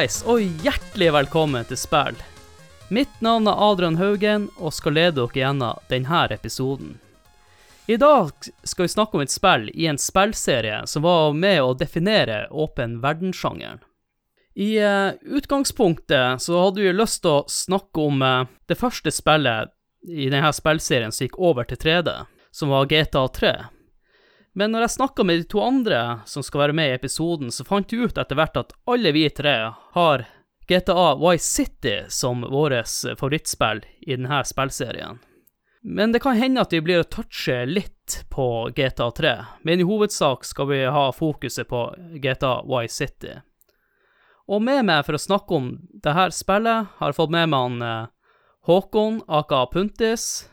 Hallais, og hjertelig velkommen til spill. Mitt navn er Adrian Haugen, og skal lede dere gjennom denne episoden. I dag skal vi snakke om et spill i en spillserie som var med å definere åpen verdenssjangeren. I uh, utgangspunktet så hadde vi lyst til å snakke om uh, det første spillet i denne spillserien som gikk over til 3D, som var GTA 3. Men når jeg snakka med de to andre som skal være med i episoden, så fant vi ut etter hvert at alle vi tre har GTA Vice City som vårt favorittspill i denne spillserien. Men det kan hende at vi blir å touche litt på GTA 3, men i hovedsak skal vi ha fokuset på GTA Vice City. Og med meg for å snakke om dette spillet, har jeg fått med meg han eh, Håkon aka Puntis.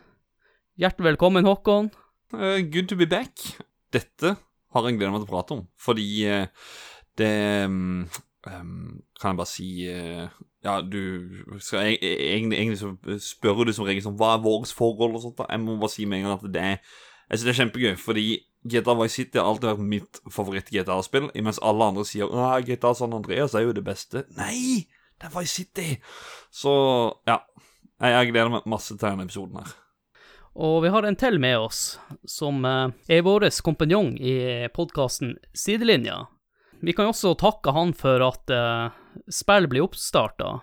Hjertelig velkommen, Håkon. Uh, good to be back. Dette har jeg gledet meg til å prate om, fordi uh, det um, Kan jeg bare si uh, Ja, du skal, jeg, egentlig, egentlig, så spør du som regel sånn Hva er vårt forhold og sånt. da Jeg må bare si med en gang at det Jeg synes det er kjempegøy, fordi GTA Vice City har alltid vært mitt favoritt-GTA-spill, mens alle andre sier at GTA San Andreas er jo det beste. Nei! Det er Vice City! Så ja. Jeg gleder meg masse til denne episoden her. Og vi har en til med oss, som eh, er vår kompanjong i podkasten Sidelinja. Vi kan også takke han for at uh, spill blir oppstarta,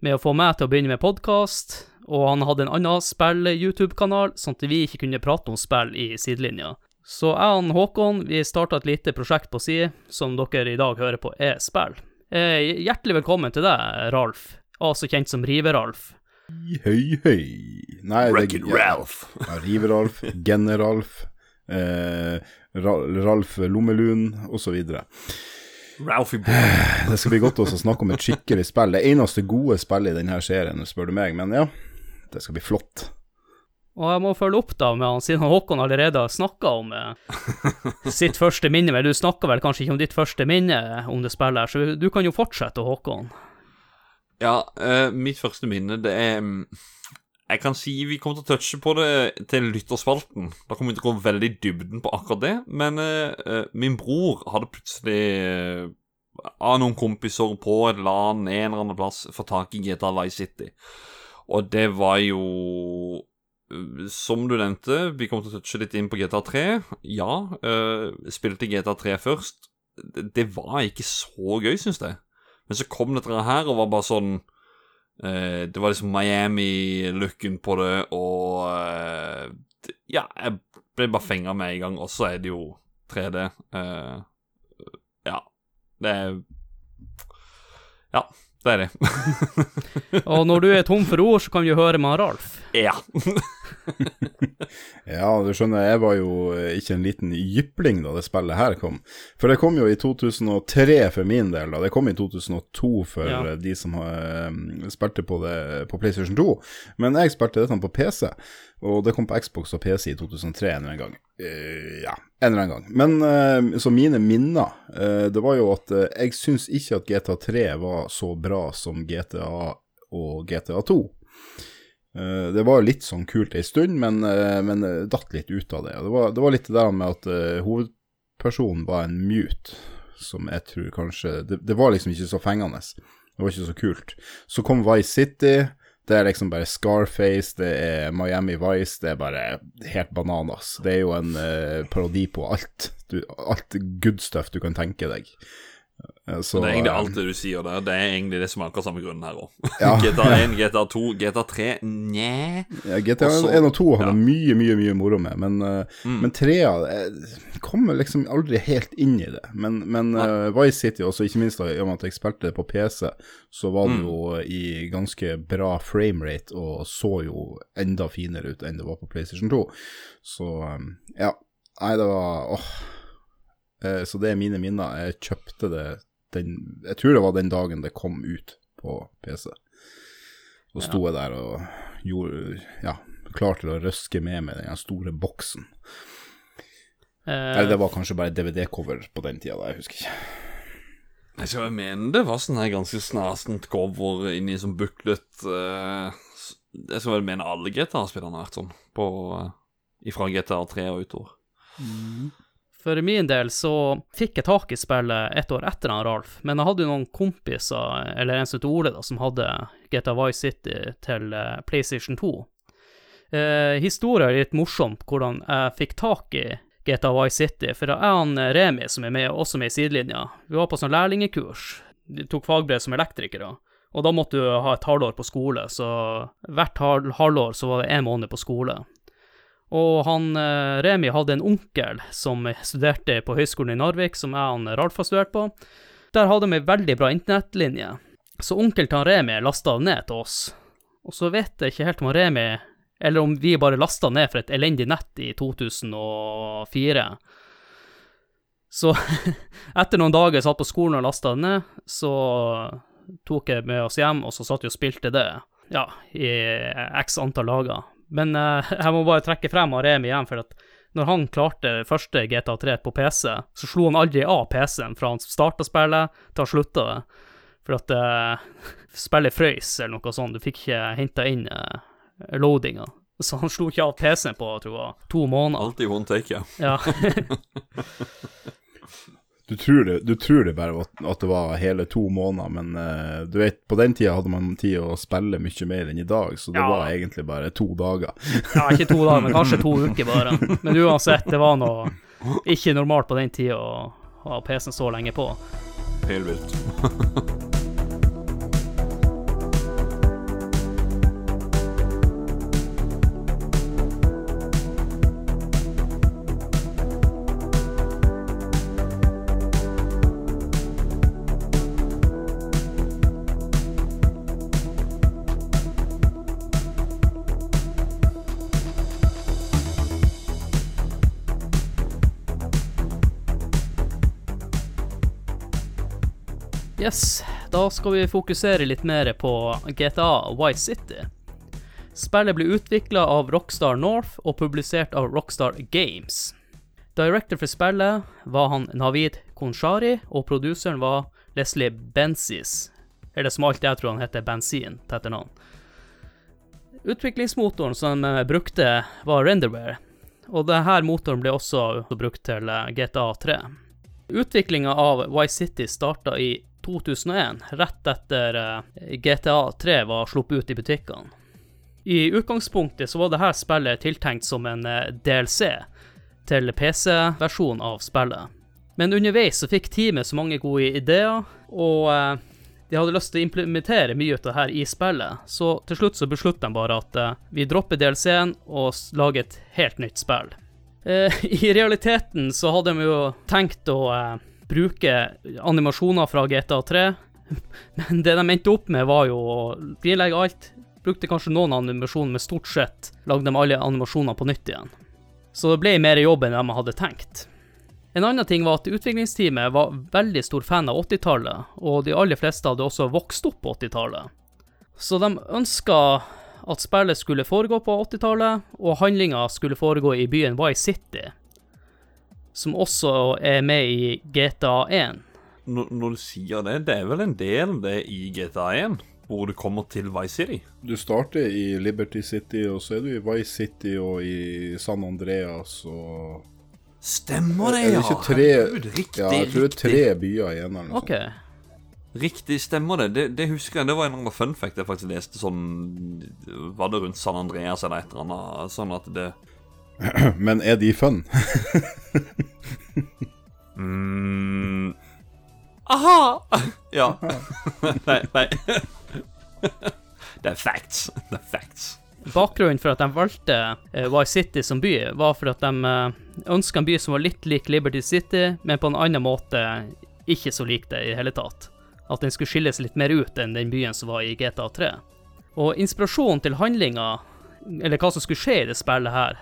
med å få meg til å begynne med podkast, og han hadde en annen spill-YouTube-kanal, sånn at vi ikke kunne prate om spill i Sidelinja. Så jeg og Håkon vi starta et lite prosjekt på si, som dere i dag hører på er spill. Eh, hjertelig velkommen til deg, Ralf, også kjent som Rive-Ralf. Høy, høy. Nei, Wreck-It Ralph. Ja, Rive-Ralf, Genne-Ralf, eh, Ralf Lommelun osv. Ralphie Boy. Det skal bli godt også å snakke om et skikkelig spill. Det eneste gode spillet i denne serien, spør du meg. Men ja, det skal bli flott. Og jeg må følge opp da med han, siden Håkon allerede har snakka om eh, sitt første minne. Men du snakka vel kanskje ikke om ditt første minne om det spillet, her, så du kan jo fortsette, Håkon. Ja, uh, mitt første minne, det er mm, Jeg kan si vi kommer til å touche på det til lytterspalten. Da kommer vi til å gå veldig i dybden på akkurat det. Men eh min bror hadde plutselig av noen kompiser på et LAN en eller annen plass fått tak i GTA Vice City. Og det var jo som du nevnte, vi kommer til å touche litt inn på GTA 3. Ja, uh, spilte GTA 3 først. Det, det var ikke så gøy, syns jeg. Men så kom dette her og var bare sånn eh, Det var liksom Miami-looken på det, og eh, Ja, jeg ble bare fenga med en gang. Og så er det jo 3D. ja. Det er Ja. Det er det. og når du er tom for ord, så kan vi høre med Ralf. Ja. ja, du skjønner, jeg var jo ikke en liten jypling da det spillet her kom. For det kom jo i 2003 for min del, da. Det kom i 2002 for ja. de som uh, spilte på, det, på PlayStation 2. Men jeg spilte dette på PC, og det kom på Xbox og PC i 2003 en eller annen gang. Uh, ja, en eller annen gang. Men uh, så mine minner, uh, det var jo at jeg syns ikke at GTA 3 var så bra som GTA og GTA 2. det var litt sånn kult ei stund, men, men datt litt ut av det. Det var, det var litt det der med at hovedpersonen var en mute, som jeg tror kanskje det, det var liksom ikke så fengende. Det var ikke så kult. Så kom Vice City. Det er liksom bare Scarface, det er Miami Vice, det er bare helt bananas. Det er jo en uh, parodi på alt. Du, alt good stuff du kan tenke deg. Så, det er egentlig alt det du sier der. Det er egentlig det som er akkurat samme grunnen her òg. Ja. GTA1, GTA2, GTA3 Nja. Ja, GTA1 og 2 hadde ja. mye, mye mye moro med, men, uh, mm. men 3 kommer liksom aldri helt inn i det. Men, men uh, Vice City, også ikke minst da, i og med at jeg spilte det på PC, så var det mm. jo i ganske bra framerate og så jo enda finere ut enn det var på PlayStation 2. Så um, ja. Nei, det var åh. Uh, så det er mine minner. Jeg kjøpte det den Jeg tror det var den dagen det kom ut på PC. Og sto jeg der og gjorde Ja, klar til å røske med meg den store boksen. Uh, Eller det var kanskje bare DVD-cover på den tida, da, jeg husker ikke. Jeg mener mene det var sånn her ganske snasent cover inni som buklet uh, Jeg skal vel mene alle GTA-spillerne har vært sånn, på, uh, ifra GTA 3 og utover. Mm. For min del så fikk jeg tak i spillet et år etter han Ralf, men jeg hadde jo noen kompiser, eller en som het Ole, da, som hadde GTA Vice City til eh, PlayStation 2. Eh, historien er litt morsomt hvordan jeg fikk tak i GTA Vice City, for jeg og han eh, Remi, som er med, også med i sidelinja, vi var på sånn lærlingekurs. De tok fagbrev som elektrikere. Og da måtte du ha et halvår på skole, så hvert halvår så var det én måned på skole. Og han eh, Remi hadde en onkel som studerte på Høgskolen i Narvik, som jeg og Ralf har studert på. Der hadde de ei veldig bra internettlinje, så onkelen til Remi lasta ned til oss. Og så vet jeg ikke helt om Remi, eller om vi bare lasta ned for et elendig nett i 2004. Så etter noen dager satt på skolen og lasta det ned, så tok jeg med oss hjem, og så satt vi og spilte det, ja, i x antall dager. Men uh, jeg må bare trekke frem Aremi igjen, for at når han klarte første GTA 3 på PC, så slo han aldri av PC-en fra han starta spillet til han slutta det. For at uh, spillet frøys eller noe sånt, du fikk ikke henta inn uh, loadinga. Så han slo ikke av PC-en på tror jeg, to måneder. Alltid one take, ja. Ja. Du tror, det, du tror det bare at, at det var hele to måneder, men uh, du vet, på den tida hadde man tid å spille mye mer enn i dag, så det Ja. var egentlig bare to dager. ja, ikke to dager, men kanskje to uker bare. Men uansett, det var noe ikke normalt på den tida å ha PC-en så lenge på. Helt vilt. Yes, da skal vi fokusere litt mer på GTA White City. Spillet ble utvikla av Rockstar North og publisert av Rockstar Games. Director for spillet var han Navid Konshari, og produseren var Leslie Benzis. Eller som alltid jeg tror han heter Bensin til etternavn. Utviklingsmotoren som de brukte, var Renderware, og denne motoren ble også brukt til GTA 3. Utviklinga av Vice City starta i 2001, rett etter eh, GTA 3 var sluppet ut i butikkene. I utgangspunktet så var dette spillet tiltenkt som en eh, DLC til PC-versjonen av spillet. Men underveis så fikk teamet så mange gode ideer, og eh, de hadde lyst til å implementere mye av det her i spillet, så til slutt så besluttet de bare at vi dropper DLC-en og lager et helt nytt spill. I realiteten så hadde de jo tenkt å bruke animasjoner fra GTA 3, men det de endte opp med var jo å frilegge alt. Brukte kanskje noen animasjoner, men stort sett lagde de alle animasjoner på nytt igjen. Så det ble mer jobb enn de hadde tenkt. En annen ting var at utviklingsteamet var veldig stor fan av 80-tallet, og de aller fleste hadde også vokst opp på 80-tallet. Så de ønska at spillet skulle foregå på 80-tallet, og handlinga skulle foregå i byen Vice City, som også er med i GTA 1. Når, når du sier det, det er vel en del det i GTA 1, hvor du kommer til Vice City. Du starter i Liberty City, og så er du i Vice City og i San Andreas og Stemmer det, Er det ja! tre Herregud, riktig, Ja, jeg tror det er tre byer igjen eller noe OK. Riktig, stemmer det. det. Det husker jeg. Det var en eller annen fun fact jeg faktisk leste sånn Var det rundt San Andreas eller et eller annet? Sånn at det sånt. Men er de fun? mm, Aha! Ja. nei, nei. det er facts. Det er facts. Bakgrunnen for at de valgte eh, Vice City som by, var for at de uh, ønska en by som var litt lik Liberty City, men på en annen måte ikke så lik det i hele tatt. At den skulle skilles litt mer ut enn den byen som var i GTA 3. Og inspirasjonen til handlinga, eller hva som skulle skje i det spillet her,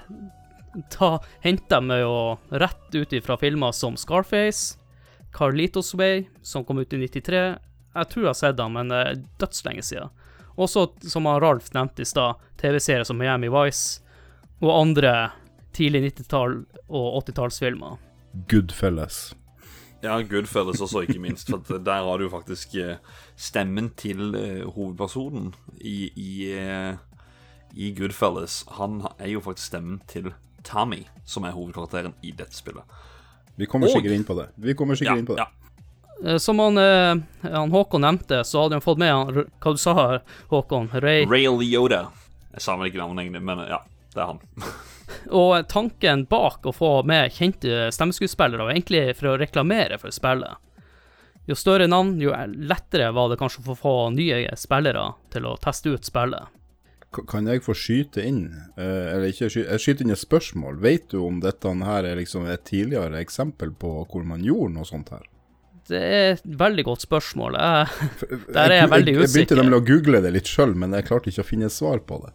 da henta meg jo rett ut ifra filmer som Scarface, Carlitos Way, som kom ut i 93. Jeg tror jeg har sett den, men det er dødslenge siden. Også, som han Ralf nevnte i stad, TV-serier som Miami Vice og andre tidlig 90-tall- og 80-tallsfilmer. Goodfellas. Ja, Goodfellas også, ikke minst. For der har du faktisk eh, stemmen til eh, hovedpersonen i, i, eh, i Goodfellas. Han er jo faktisk stemmen til Tommy, som er hovedkarakteren i dette spillet. Vi kommer Og- sikkert inn på det. Vi kommer Ja, inn på det. ja. Eh, Som han, eh, han Håkon nevnte, så hadde han fått med han, hva du sa her, Håkon? Ray. Ray Liotta. Jeg sa vel ikke navnet egentlig, men ja, det er han. Og tanken bak å få med kjente stemmeskuespillere var egentlig for å reklamere for spillet. Jo større navn, jo lettere var det kanskje å få nye spillere til å teste ut spillet. Kan jeg få skyte inn, eh, eller ikke skyte, jeg skyter inn et spørsmål. Vet du om dette her er liksom et tidligere eksempel på hvor man gjorde noe sånt her? Det er et veldig godt spørsmål. Jeg, Der er jeg jeg, veldig usikker. jeg begynte nemlig å google det litt sjøl, men jeg klarte ikke å finne et svar på det.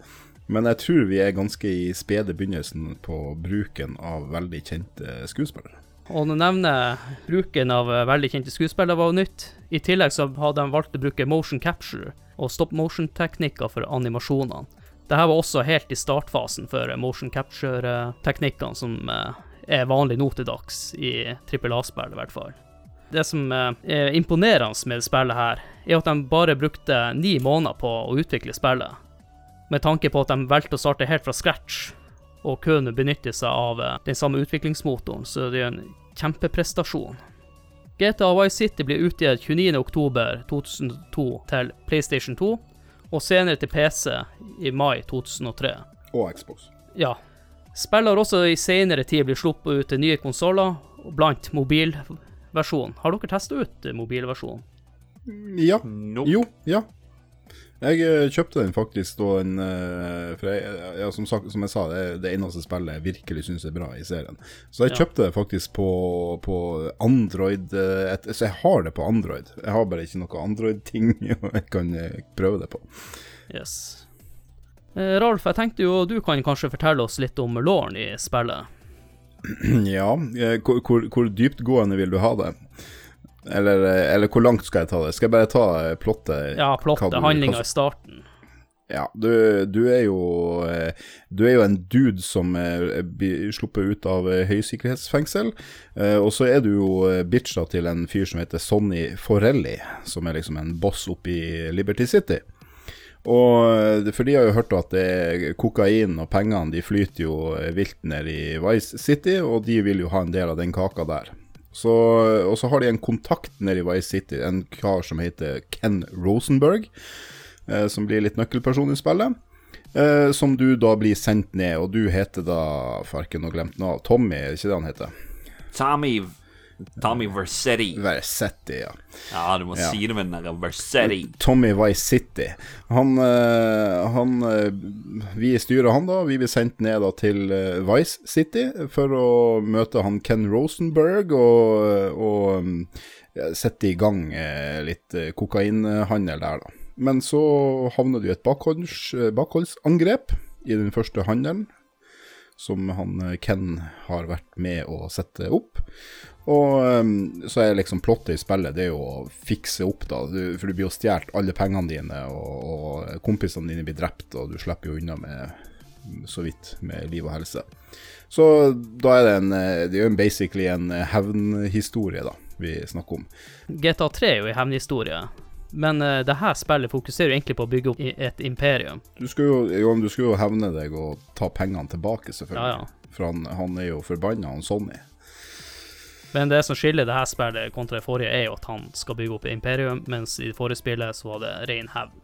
Men jeg tror vi er ganske i spede begynnelsen på bruken av veldig kjente skuespillere. og du nevner bruken av eh, veldig kjente skuespillere var jo nytt. I tillegg så hadde de valgt å bruke motion capture og stop motion-teknikker for animasjonene. Dette var også helt i startfasen for motion capture-teknikkene som eh, er vanlig nå til dags i trippel A-spill, i hvert fall. Det som eh, er imponerende med spillet her, er at de bare brukte ni måneder på å utvikle spillet. Med tanke på at de valgte å starte helt fra scratch og kun benytte seg av eh, den samme utviklingsmotoren, så det er en kjempeprestasjon. GTA Vice City ble utgitt 29.10.2002 til PlayStation 2, og senere til PC i mai 2003. Og Xbox. Ja. Spillet har også i senere tid blitt sluppet ut til nye konsoller, blant mobilversjonen. Har dere testa ut mobilversjonen? Ja. Nope. Jo, ja. Jeg eh, kjøpte den faktisk da en eh, For jeg, ja, som, sagt, som jeg sa, det er det eneste spillet jeg virkelig syns er bra i serien. Så jeg Ja. kjøpte det faktisk på, på Android. eh, Et, så jeg har det på Android. Jeg har bare ikke noe Android-ting jeg kan prøve det på. Yes. Ralf, jeg tenkte jo du kan kanskje fortelle oss litt om Lauren i spillet. Ja, hvor, hvor, hvor dyptgående vil du ha det? Eller, eller hvor langt skal jeg ta det? Skal jeg bare ta plottet? Ja, plottet, handlinga i starten. Ja, du, du er jo eh, Du er jo en dude som eh, blir sluppet ut av eh, høysikkerhetsfengsel. Og så er du jo bitcha til en fyr som heter Sonny Forelli, som er liksom en boss oppe i Liberty City. Og For de har jo hørt at det kokain og pengene de flyter jo vilt ned i Vice City, og de vil jo ha en del av den kaka der. Så, og så har de en kontakt nede i Vice City, en kar som heter Ken Rosenberg eh, som blir litt nøkkelperson i spillet. Eh, som du da blir sendt ned, og du heter da Farken og glemt nå, Tommy, er ikke det han heter? Tommy Tommy Versetti. Versetti, ja. Ja, du må Ja. si det med den der Versetti. Tommy Vice City. Han, eh, han eh, Vi styrer han, da. Vi blir sendt ned da til eh, Vice City for å møte han Ken Rosenberg og, og sette i gang litt kokainhandel der, da. Men så havner du i et bakholds, bakholdsangrep i den første handelen, som han Ken har vært med å sette opp. Og um, så er liksom plottet i spillet det er jo å fikse opp, da. Du, for du blir jo stjålet alle pengene dine, og, og kompisene dine blir drept, og du slipper jo unna med så vidt med liv og helse. Så da er det en eh, Det er jo basically en eh, hevnhistorie, da, vi snakker om. GTA 3 er jo en hevnhistorie, men uh, det her spillet fokuserer jo egentlig på å bygge opp et imperium. Du skulle jo, jo, du skulle jo hevne deg og ta pengene tilbake, selvfølgelig. Ja, ja. For han, han er jo forbanna, han Sonny. Men det som skiller det her spillet kontra det forrige, er jo at han skal bygge opp imperium, mens i det forrige spillet så var det ren hevn.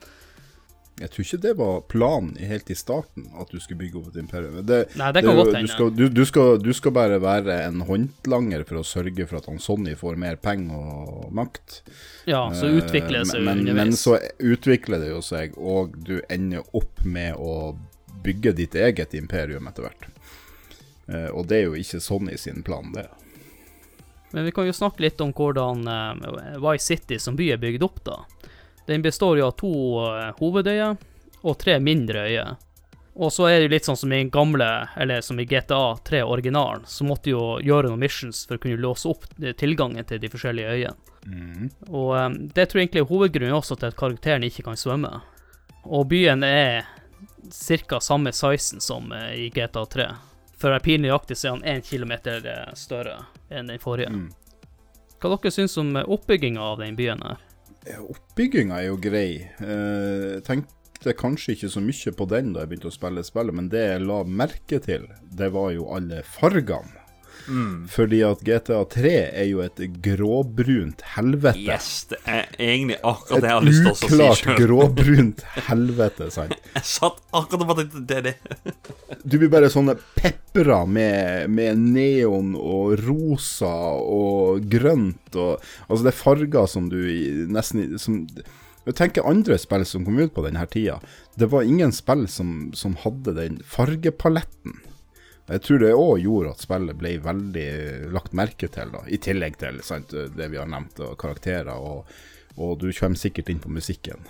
Jeg tror ikke det var planen helt i starten, at du skulle bygge opp et imperium. Det, Nei, det kan det, godt du hende. skal, du, du, skal, du skal bare være en håndlanger for å sørge for at han Sonny får mer penger og makt. Ja, så Eh, utvikler det seg men, men, men så utvikler det jo seg, og du ender opp med å bygge ditt eget imperium etter hvert. Eh, og det er jo ikke Sonny sin plan, det. Men vi kan jo snakke litt om hvordan uh, Vice City som by er bygd opp, da. Den består jo av to eh, hovedøyer og tre mindre øyer. Og så er det jo litt sånn som i gamle, eller som i GTA 3 originalen, så måtte jo gjøre noen missions for å kunne låse opp eh, tilgangen til de forskjellige øyene. Og um, det tror jeg egentlig er hovedgrunnen også til at karakteren ikke kan svømme. Og byen er ca. samme sizen som eh, i GTA 3. For å være pinlig nøyaktig så er han én kilometer eh, større enn den forrige. Mm. Hva dere syns om oppbygginga av den byen her? Oppbygginga er jo grei. Eh, Jeg tenkte kanskje ikke så mye på den da jeg begynte å spille spillet, men det jeg la merke til, det var jo alle fargene. Fordi at GTA 3 er jo et gråbrunt helvete. Yes, det er egentlig akkurat det jeg har lyst til å si Et uklart gråbrunt helvete, sant. Jeg satt akkurat og tenkte det er det. Du blir bare sånne pepra med, med neon og rosa og grønt og Altså, det er farger som du nesten som, Jeg tenker andre spill som kom ut på denne tida. Det var ingen spill som, som hadde den fargepaletten. Jeg tror det òg gjorde at spillet ble veldig lagt merke til, da. I tillegg til sant, det vi har nevnt, og karakterer, og, og du kommer sikkert inn på musikken.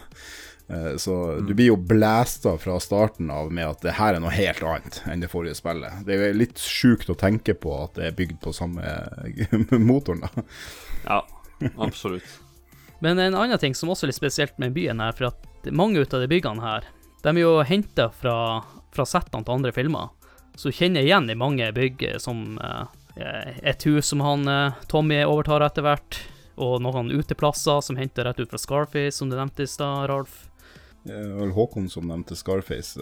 Eh, Så du blir jo blæsta fra starten av med at det her er noe helt annet enn det forrige spillet. Det er litt sjukt å tenke på at det er bygd på samme motoren, da. Ja, absolutt. Men en annen ting som også er litt spesielt med byen her, for at mange ut av de byggene her, de er jo henta fra, fra settene til andre filmer. Så du kjenner igjen i mange bygg eh, som eh, et hus som han eh, Tommy overtar etter hvert, og noen uteplasser som henter rett ut fra Scarface, som du nevnte i stad, Ralf. Det var Håkon som nevnte Scarface.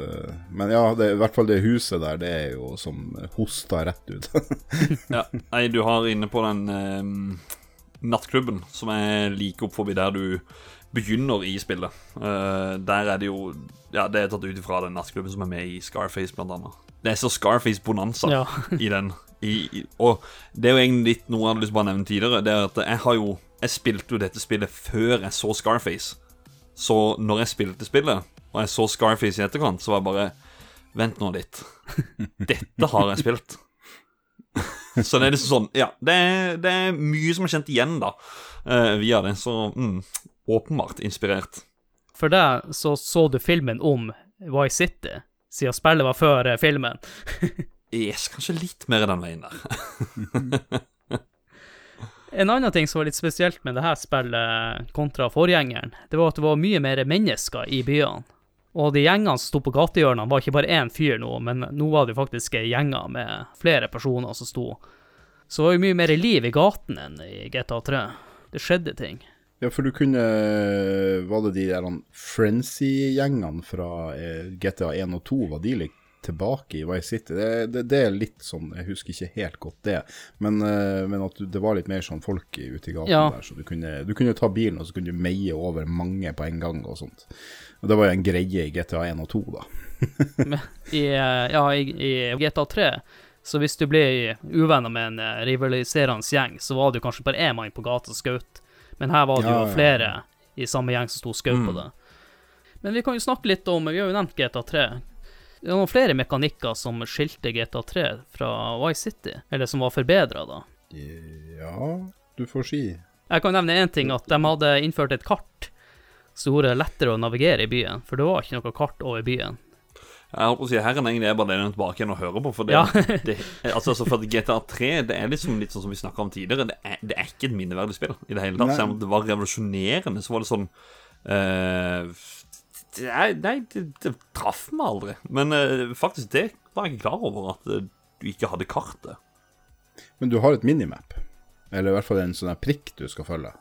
Men ja, det, i hvert fall det huset der, det er jo som hosta rett ut. Ja, nei, du har inne på den eh, nattklubben som er like opp forbi der du begynner i spillet. Eh, der er det jo Ja, det er tatt ut ifra den nattklubben som er med i Scarface, blant annet. Det er så Scarface-bonanza Ja. i den. I, i, og det er jo egentlig litt noe jeg hadde lyst til å nevne tidligere. Det er at jeg har jo Jeg spilte jo dette spillet før jeg så Scarface. Så når jeg spilte spillet, og jeg så Scarface i etterkant, så var jeg bare Vent nå litt. Dette har jeg spilt. Så det er liksom sånn Ja, det er, det er mye som er kjent igjen, da, uh, via det. Så mm, åpenbart inspirert. For deg så så du filmen om Vice City, siden spillet var før eh, filmen. Yes, kanskje litt mer den veien der. En annen ting som var litt spesielt med det her spillet kontra forgjengeren, det var at det var mye mer mennesker i byene. Og de gjengene som sto på gatehjørnene, var ikke bare én fyr nå, men nå var det faktisk gjenger med flere personer som sto. Så det var jo mye mer liv i gaten enn i GTA 3. Det skjedde ting. Ja, for du kunne Var det de der Frenzy-gjengene fra eh, GTA 1 og 2, var de litt tilbake i Vice City? Det, det, det er litt sånn, jeg husker ikke helt godt det, men, eh, men at du, det var litt mer sånn folk ute i gaten Ja. der, så du kunne, du kunne ta bilen og så kunne du meie over mange på en gang og sånt. Og det var jo en greie i GTA 1 og 2, da. I, eh, ja, i, i GTA 3, så hvis du ble uvenner med en rivaliserende gjeng, så var jo kanskje bare én mann på gata og skjøt. Men her var det jo ja, ja. flere i samme gjeng som sto og skjøt på Mm. det. Men vi kan jo snakke litt om Vi har jo nevnt GTA 3. Det er noen flere mekanikker som skilte GTA 3 fra Vice City, eller som var forbedra, da. Ja, du får si. Jeg kan nevne én ting, at de hadde innført et kart som gjorde det lettere å navigere i byen, for det var ikke noe kart over byen. Jeg holdt på å si Her er det egentlig bare det tilbake igjen og høre på. For det, ja. det altså, altså for GTA 3 det er liksom litt sånn som vi snakka om tidligere. Det er, det er ikke et minneverdig spill i det hele tatt. Selv om det var revolusjonerende, så var det sånn uh, det, er- Nei, det, det traff meg aldri. Men uh, faktisk, det var jeg ikke klar over, at uh, du ikke hadde kartet. Men du har et minimap. Eller i hvert fall en sånn prikk du skal følge.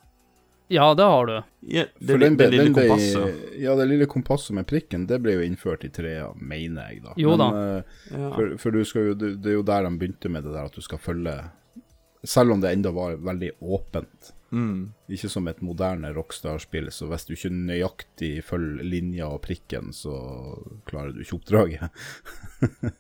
Ja, det har du. Ja, det, den det lille kompasset. Ja, det lille kompasset med prikken, det ble jo innført i trea, mener jeg, da. Jo da. eh, Ja. for, for du skal jo, det, det er jo der de begynte med det der at du skal følge Selv om det enda var veldig åpent. Mm. Ikke som et moderne Rockstar-spill, så hvis du ikke nøyaktig følger linja og prikken, så klarer du ikke oppdraget.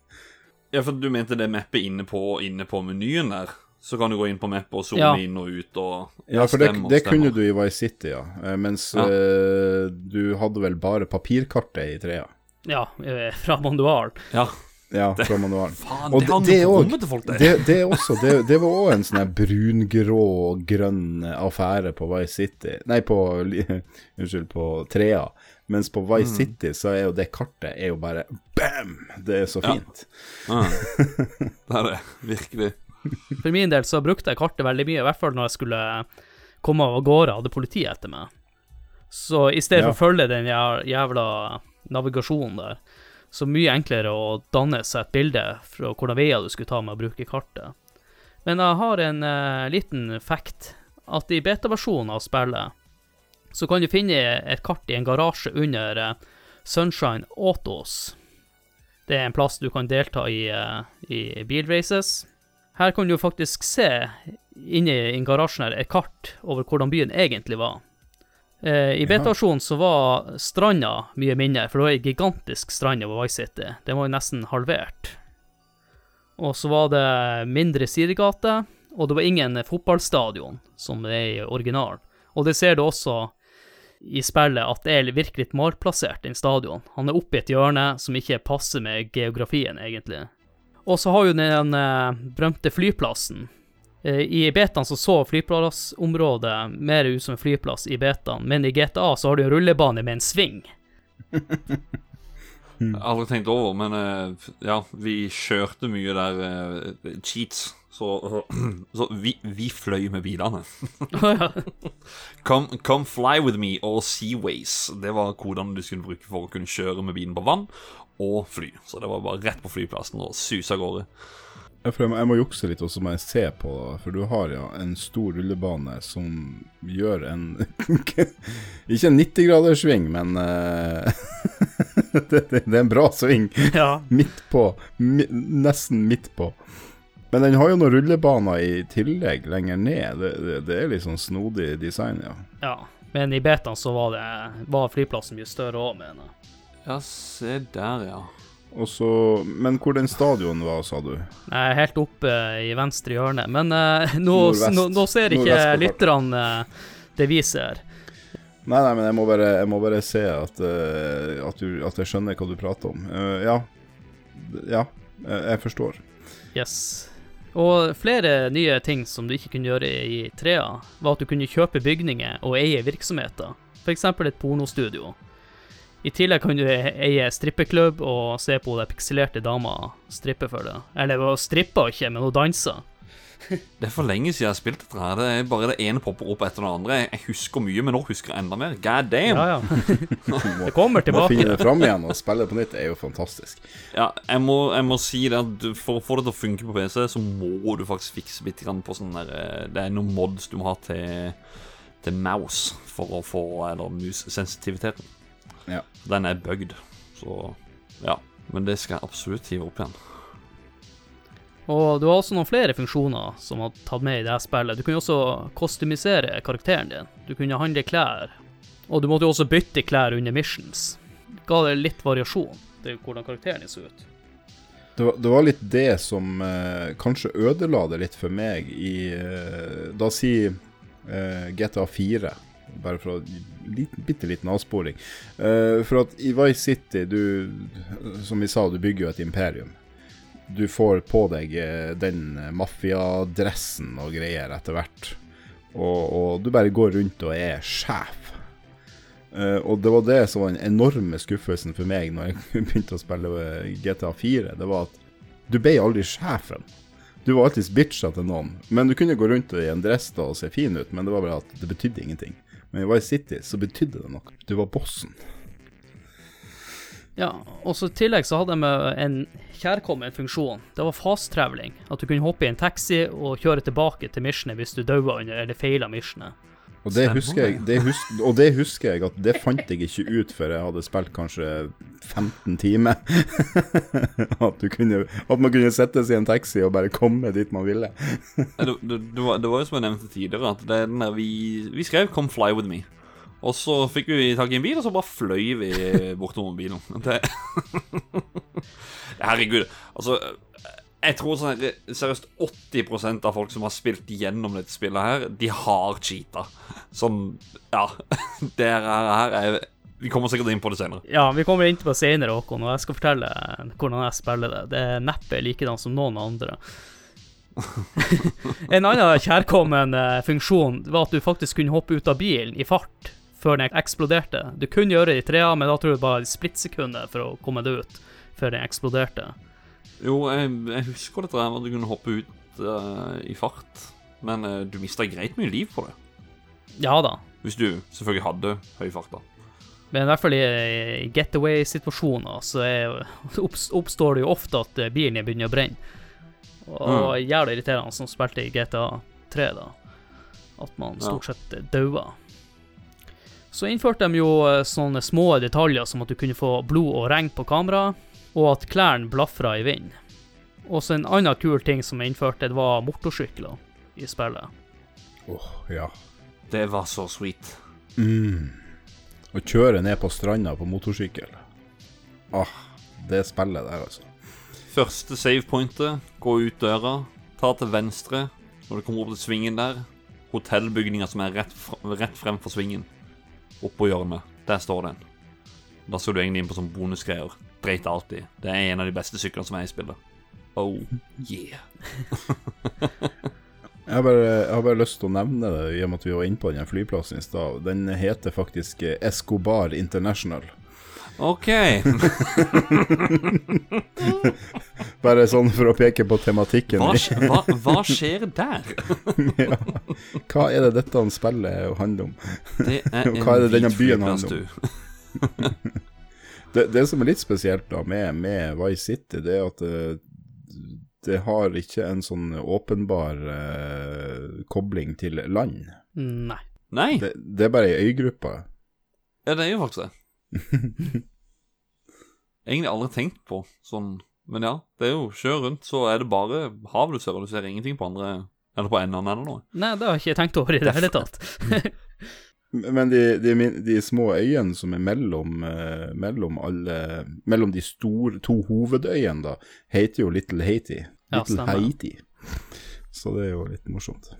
Ja, for du mente det mappet inne på, inne på menyen der? Så kan du gå inn på mappet og zoome Ja. inn og ut og Ja, for det, det kunne du i Vice City, ja. Eh, Mens Ja. Uh, du hadde vel bare papirkartet i trea. Ja, eh, fra manualen. Ja, Ja, fra manualen. faen, Og det det- det rommet til folk, der. Det, det, er også, det, det var òg en sånn her brungrå og grønn affære på Vice City Nei, på Unnskyld, på Trea. Mens på Vice Mm. City så er jo det kartet er jo bare bam! Det er så Ja. fint. Ja. Det er det. Virkelig. For min del så brukte jeg kartet veldig mye, i hvert fall når jeg skulle komme av gårde hadde politiet etter meg. Så i stedet Ja. for å følge den jævla navigasjonen der, så mye enklere å danne seg et bilde fra hvordan veier du skulle ta med å bruke kartet. Men jeg har en uh, liten fact, at i beta-versjonen av spillet så kan du finne et kart i en garasje under uh, Sunshine Autos. Det er en plass du kan delta i, uh, i bilraces. Her kan du faktisk se inni en garasjen her et kart over hvordan byen egentlig var. Eh, I beta-versjonen så var stranda mye mindre, for det var ei gigantisk strand over Vice City. Den var jo nesten halvert. Og så var det mindre sidegater, og det var ingen fotballstadion, som det er i originalen. Og det ser du også i spillet, at det er virkelig malplassert, den stadion. Han er oppi et hjørne som ikke passer med geografien, egentlig. Og så har jo den eh, berømte flyplassen. Eh, I betaen så så flyplassområdet mer ut som en flyplass i betaen, men i GTA så har du en rullebane med en sving. Jeg har aldri tenkt over, men eh, ja, vi kjørte mye der uh, cheats. Så, så vi, vi fløy med bilene. Come, come fly with me or seaways. Det var kodene du skulle bruke for å kunne kjøre med bilen på vann og fly. Så det var bare rett på flyplassen og suse av gårde. Ja, for jeg må, jeg må jukse litt, og så må jeg se på det. For du har ja en stor rullebane som gjør en Ikke en 90-graderssving, men uh, det, det, det er en bra sving. ja. Midt på. Mi, nesten midt på. Men den har jo noen rullebaner i tillegg lenger ned. Det, det, det er litt sånn snodig design, ja. ja. Men i betaen så var, det, var flyplassen mye større òg, mener jeg. Ja, se der, ja. Og så, Men hvor den stadion var, sa du? Er helt oppe i venstre hjørne. Men eh, nå, nå, nå ser ikke lytterne eh, det vi ser. Nei, nei, men jeg må bare, jeg må bare se at, uh, at, du, at jeg skjønner hva du prater om. Uh, ja. Ja, eh, jeg forstår. Yes. Og flere nye ting som du ikke kunne gjøre i trea, var at du kunne kjøpe bygninger og eie virksomheter. F.eks. et pornostudio. I tillegg kan du e- eie strippeklubb og se på det pikselerte damer strippe for deg. Eller hun stripper ikke, men hun danser. Det er for lenge siden jeg har spilt dette. her Det er bare det ene popper opp etter det andre. Jeg husker mye, men nå husker jeg enda mer. God damn. Ja, ja. Det kommer tilbake. Å finne det fram igjen og spille på nytt. Det er jo fantastisk. Ja, jeg må, jeg må si det at for å få det til å funke på PC, så må du faktisk fikse litt på sånn der eh, Det er noen mods du må ha til, til mouse for å få Eller mus-sensitiviteten. Ja. Den er bøgd, så Ja. Men det skal jeg absolutt hive opp igjen. Og du har også noen flere funksjoner som har tatt med i det spillet. Du kunne jo også kostymisere karakteren din. Du kunne handle klær. Og du måtte jo også bytte klær under missions. Ga det litt variasjon til hvordan karakteren din så ut. Det var, det var litt det som eh, kanskje ødela det litt for meg i eh, Da si eh, GTA 4, bare for å liten, bitte liten avsporing. Uh, for at i Vice City, du Som vi sa, du bygger jo et imperium. Du får på deg eh, den mafiadressen og greier etter hvert. Og, og du bare går rundt og er sjef. Uh, og det var det som var den enorme skuffelsen for meg når jeg begynte å spille eh, GTA 4. Det var at du ble aldri sjefen. Du var alltids bitcha til noen. Men du kunne gå rundt i en dress da og se fin ut, men det var bare at det betydde ingenting. Men i Vice City så betydde det noe. Du var bossen. Ja, og så i tillegg så hadde de en kjærkommen funksjon. Det var fast traveling. At du kunne hoppe i en taxi og kjøre tilbake til missionet hvis du daua under eller feila missionet. Og det, husker jeg, det husker, og det husker jeg at det fant jeg ikke ut før jeg hadde spilt kanskje 15 timer. at, du kunne, at man kunne sette seg i en taxi og bare komme dit man ville. Det, det, det, var, det var jo som jeg nevnte tidligere, at det er den der vi, vi skrev 'Come fly with me'. Og så fikk vi tak i en bil, og så bare fløy vi bortover bilen. Det, herregud. Altså, jeg tror sånn seriøst 80% av folk som har spilt gjennom dette spillet her, de har cheata. Sånn Ja. Det her, er Vi kommer sikkert inn på det senere. Ja, vi kommer inn på det senere, Håkon, og jeg skal fortelle hvordan jeg spiller det. Det er neppe likedan som noen andre. en annen kjærkommen eh, funksjon var at du faktisk kunne hoppe ut av bilen i fart før den eksploderte. Du kunne gjøre det i trea, men da tror jeg bare splittsekunder for å komme deg ut før den eksploderte. Jo, jeg, jeg husker dette her, at du kunne hoppe ut uh, i fart. Men uh, du mista greit mye liv på det. Ja da, Hvis du selvfølgelig hadde høy fart, da. men i hvert fall i, getaway-situasjoner så er, oppstår det jo ofte at eh, bilen begynner å brenne. Og jævlig irriterende som spilte i GTA 3, da. At man stort sett daua. Så innførte de jo sånne små detaljer som at du kunne få blod og regn på kamera, og at klærne blafra i vind. Og så en annen kul ting som jeg innførte, det var motorsykler i spillet. Åh, ja. Det var så sweet. Mm. Å kjøre ned på stranda på motorsykkel. Ah, det spillet der, altså. Første savepointet, gå ut døra, ta til venstre når du kommer opp til svingen der. Hotellbygninga som er rett, fr rett frem for svingen. Oppå hjørnet. Der står den. Da skal du egentlig inn på sånn bonusgreier. Dreit alltid. Det er en av de beste syklene som er i spillet. Oh yeah. Jeg har, bare, jeg har bare lyst til å nevne det i og med at vi var inne på den flyplassen i stad. Den heter faktisk eh, Escobar International. OK. Bare sånn for å peke på tematikken. Hva, hva, hva skjer der? ja. Hva er det dette spillet handler om? Det er det denne hvit byen flyplass, handler du. Det, det som er litt spesielt da med, med Vice City, det er at det, det har ikke en sånn åpenbar eh, kobling til land. Nei. Nei, Det, det er bare ei øygruppe. ja, det er jo faktisk det. Egentlig aldri tenkt på sånn Men ja, det er jo sjø rundt, så er det bare hav du ser, og du ser ingenting på andre Eller på enden eller noe. Nei, det har jeg ikke tenkt over i det hele tatt. Men de, de, de små øyene som er mellom, eh, mellom alle Mellom de store, to hovedøyene, da, heter jo Little Haiti. Ja, Little ja, Haiti. Så det er jo litt morsomt.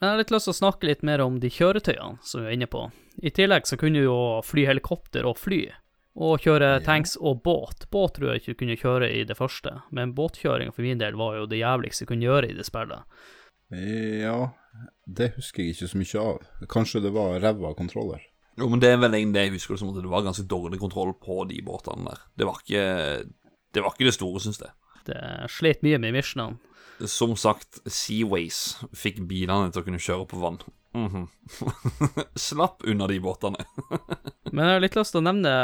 Jeg har litt lyst til å snakke litt mer om de kjøretøyene som vi er inne på. I tillegg så kunne du jo fly helikopter og fly, og kjøre tanks og båt. Båt tror jeg ikke du kunne kjøre i det første, men båtkjøring for min del var jo det jævligste jeg kunne gjøre i det spillet. Ja, det husker jeg ikke så mye av. Kanskje det var ræva kontroller. Jo, men det er vel egentlig det jeg husker som at det var ganske dårlig kontroll på de båtene der. Det var ikke det, var ikke det store, syns jeg. Det slet mye med missionene. Som sagt, Seaways fikk bilene til å kunne kjøre på vann. Mhm. Slapp unna de båtene. Men jeg har litt lyst til å nevne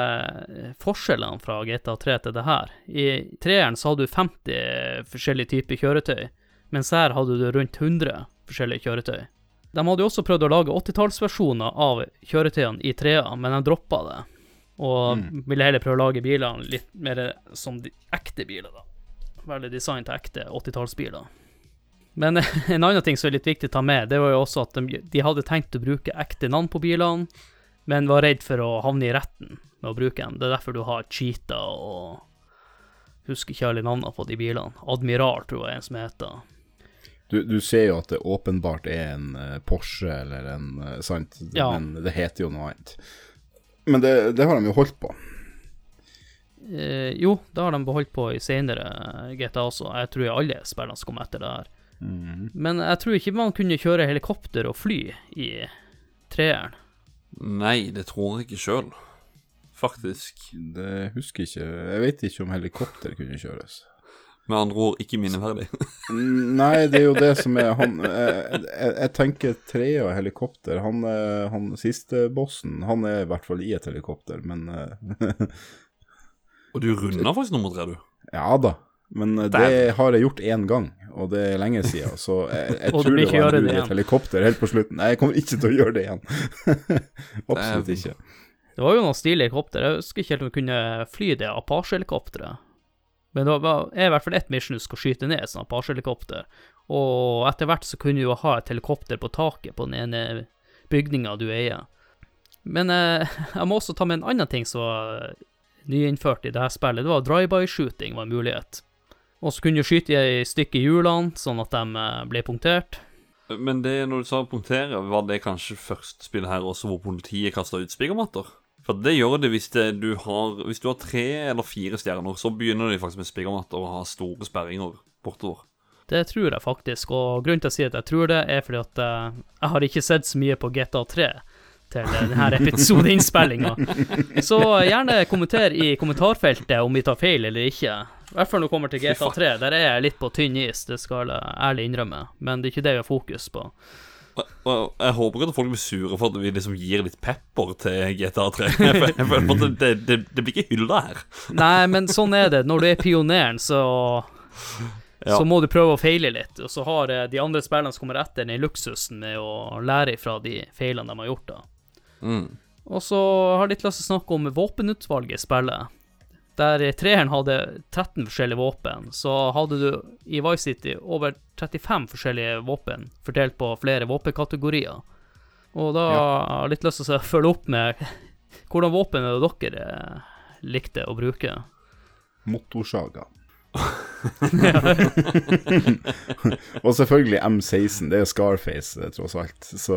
eh, forskjellene fra GTA 3 til det her. I treeren så hadde du 50 forskjellige typer kjøretøy, mens her hadde du rundt 100 forskjellige kjøretøy. De hadde jo også prøvd å lage 80-tallsversjoner av kjøretøyene i trea, men de droppa det. Og ville heller prøve å lage bilene litt mer som de ekte biler, da. Veldig design til ekte 80-tallsbiler. Men en annen ting som er litt viktig å ta med, det var jo også at de, de hadde tenkt å bruke ekte navn på bilene, men var redd for å havne i retten med å bruke dem. Det er derfor du har Cheetah og Husker ikke alle navnene på de bilene. Admiral, tror jeg en som heter. Du, du ser jo at det åpenbart er en eh, Porsche eller en eh, Sant, Ja. men det heter jo noe annet. Men det, det har de jo holdt på. Eh, jo, det har de beholdt på i senere GTA også. Jeg tror alle spillene som kom etter det her. Men jeg tror ikke man kunne kjøre helikopter og fly i treeren. Nei, det tror jeg ikke sjøl. Faktisk. Det husker jeg ikke. Jeg vet ikke om helikopter kunne kjøres. Med andre ord, ikke minneverdig. Nei, det er jo det som er han Jeg, jeg, jeg tenker Trea helikopter. Han, eh, han siste bossen, han er i hvert fall i et helikopter, men eh, Og du runder faktisk nummer tre, du. Ja da. Men eh, det har jeg gjort én gang, og det er lenge siden, så jeg, jeg tror det var en tur i et helikopter helt på slutten. Nei, jeg kommer ikke til å gjøre det igjen. Absolutt ikke. Det var jo noen stilige helikopter. Jeg husker ikke helt om vi kunne fly det Apache-helikopteret. Men det er i hvert fall ett mission du skal skyte ned, et sånt Apache-helikopter. Og etter hvert så kunne du jo ha et helikopter på taket på den ene bygninga du eier. Men eh, jeg må også ta med en annen ting som var nyinnført i det her spillet. Det var drive-by-shooting var en mulighet. Og så kunne du skyte i stykker hjulene, sånn at de eh, ble punktert. Men det, når du sa punktere, var det kanskje første spillet her også hvor politiet kasta ut spigermatter? For det gjør det hvis, det, du har, hvis du har tre eller fire stjerner, så begynner de faktisk med spiggermatter og har store sperringer bortover. Det tror jeg faktisk, og grunnen til å si at jeg tror det, er fordi at eh, jeg har ikke sett så mye på GTA 3 til denne episodeinnspillinga. Så gjerne kommenter i kommentarfeltet om vi tar feil eller ikke. I hvert fall når det kommer til GTA 3. Der er jeg litt på tynn is, det skal jeg ærlig innrømme. Men det er ikke det vi har fokus på. Jeg håper ikke at folk blir sure for at vi liksom gir litt pepper til GTA 3. Jeg føler at det, det, det blir ikke hylla her. Nei, men sånn er det. Når du er pioneren, så Ja. Så må du prøve å feile litt, og så har eh, de andre spillerne som kommer etter, den luksusen med å lære ifra de feilene de har gjort. da. Mm. Og så har jeg litt lyst til å snakke om våpenutvalget i spillet. Der treeren hadde 13 forskjellige våpen, så hadde du i Vice City over 35 forskjellige våpen fordelt på flere våpenkategorier. Og da har jeg litt lyst til å følge opp med hvordan våpen er det dere eh, likte å bruke. Motorsaga. Og selvfølgelig M16. Det er Scarface, eh, tross alt. Så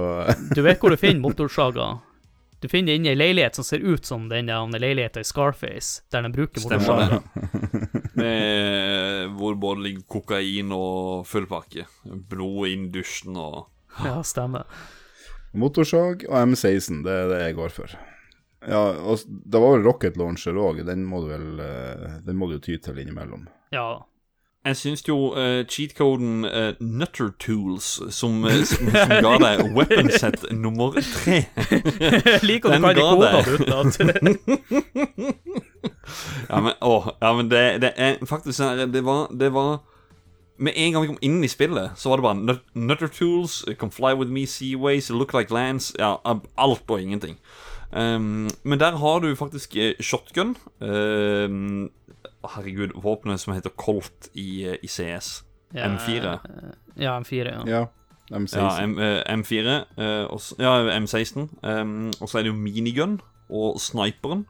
Du vet hvor du finner motorsaga? Du finner det inni ei leilighet som ser ut som den leiligheta i Scarface, der de bruker Stemmer motorsaga. det. Hvor både ligger kokain og full pakke. Blod inn dusjen og Ja, stemmer. motorsag og M16, det er det jeg går for. Ja, og det var vel rocket launcher òg. Den må du vel eh, Den må du ty til innimellom. Ja. Jeg syns jo uh, cheatcoden uh, Nutter Tools, som, eh, som, som ga deg weapon set nummer tre Jeg liker du Den kaller ga det kodene. Ja, men, å, ja, men det, det er faktisk sånn det var, det var Med en gang vi kom inn i spillet, så var det bare Nuttertools Nutter Tools, Come Fly With Me Seaways, Look Like Lands Ja, alt og ingenting. Um, men der har du faktisk shotgun. Um, herregud, våpenet som heter Colt i, eh, i CS. M4. Ja, M4, ja. Ja, M16. Ja, M, eh, M4. eh, og s- ja, M16. Um, og så er det jo minigun og sniperen.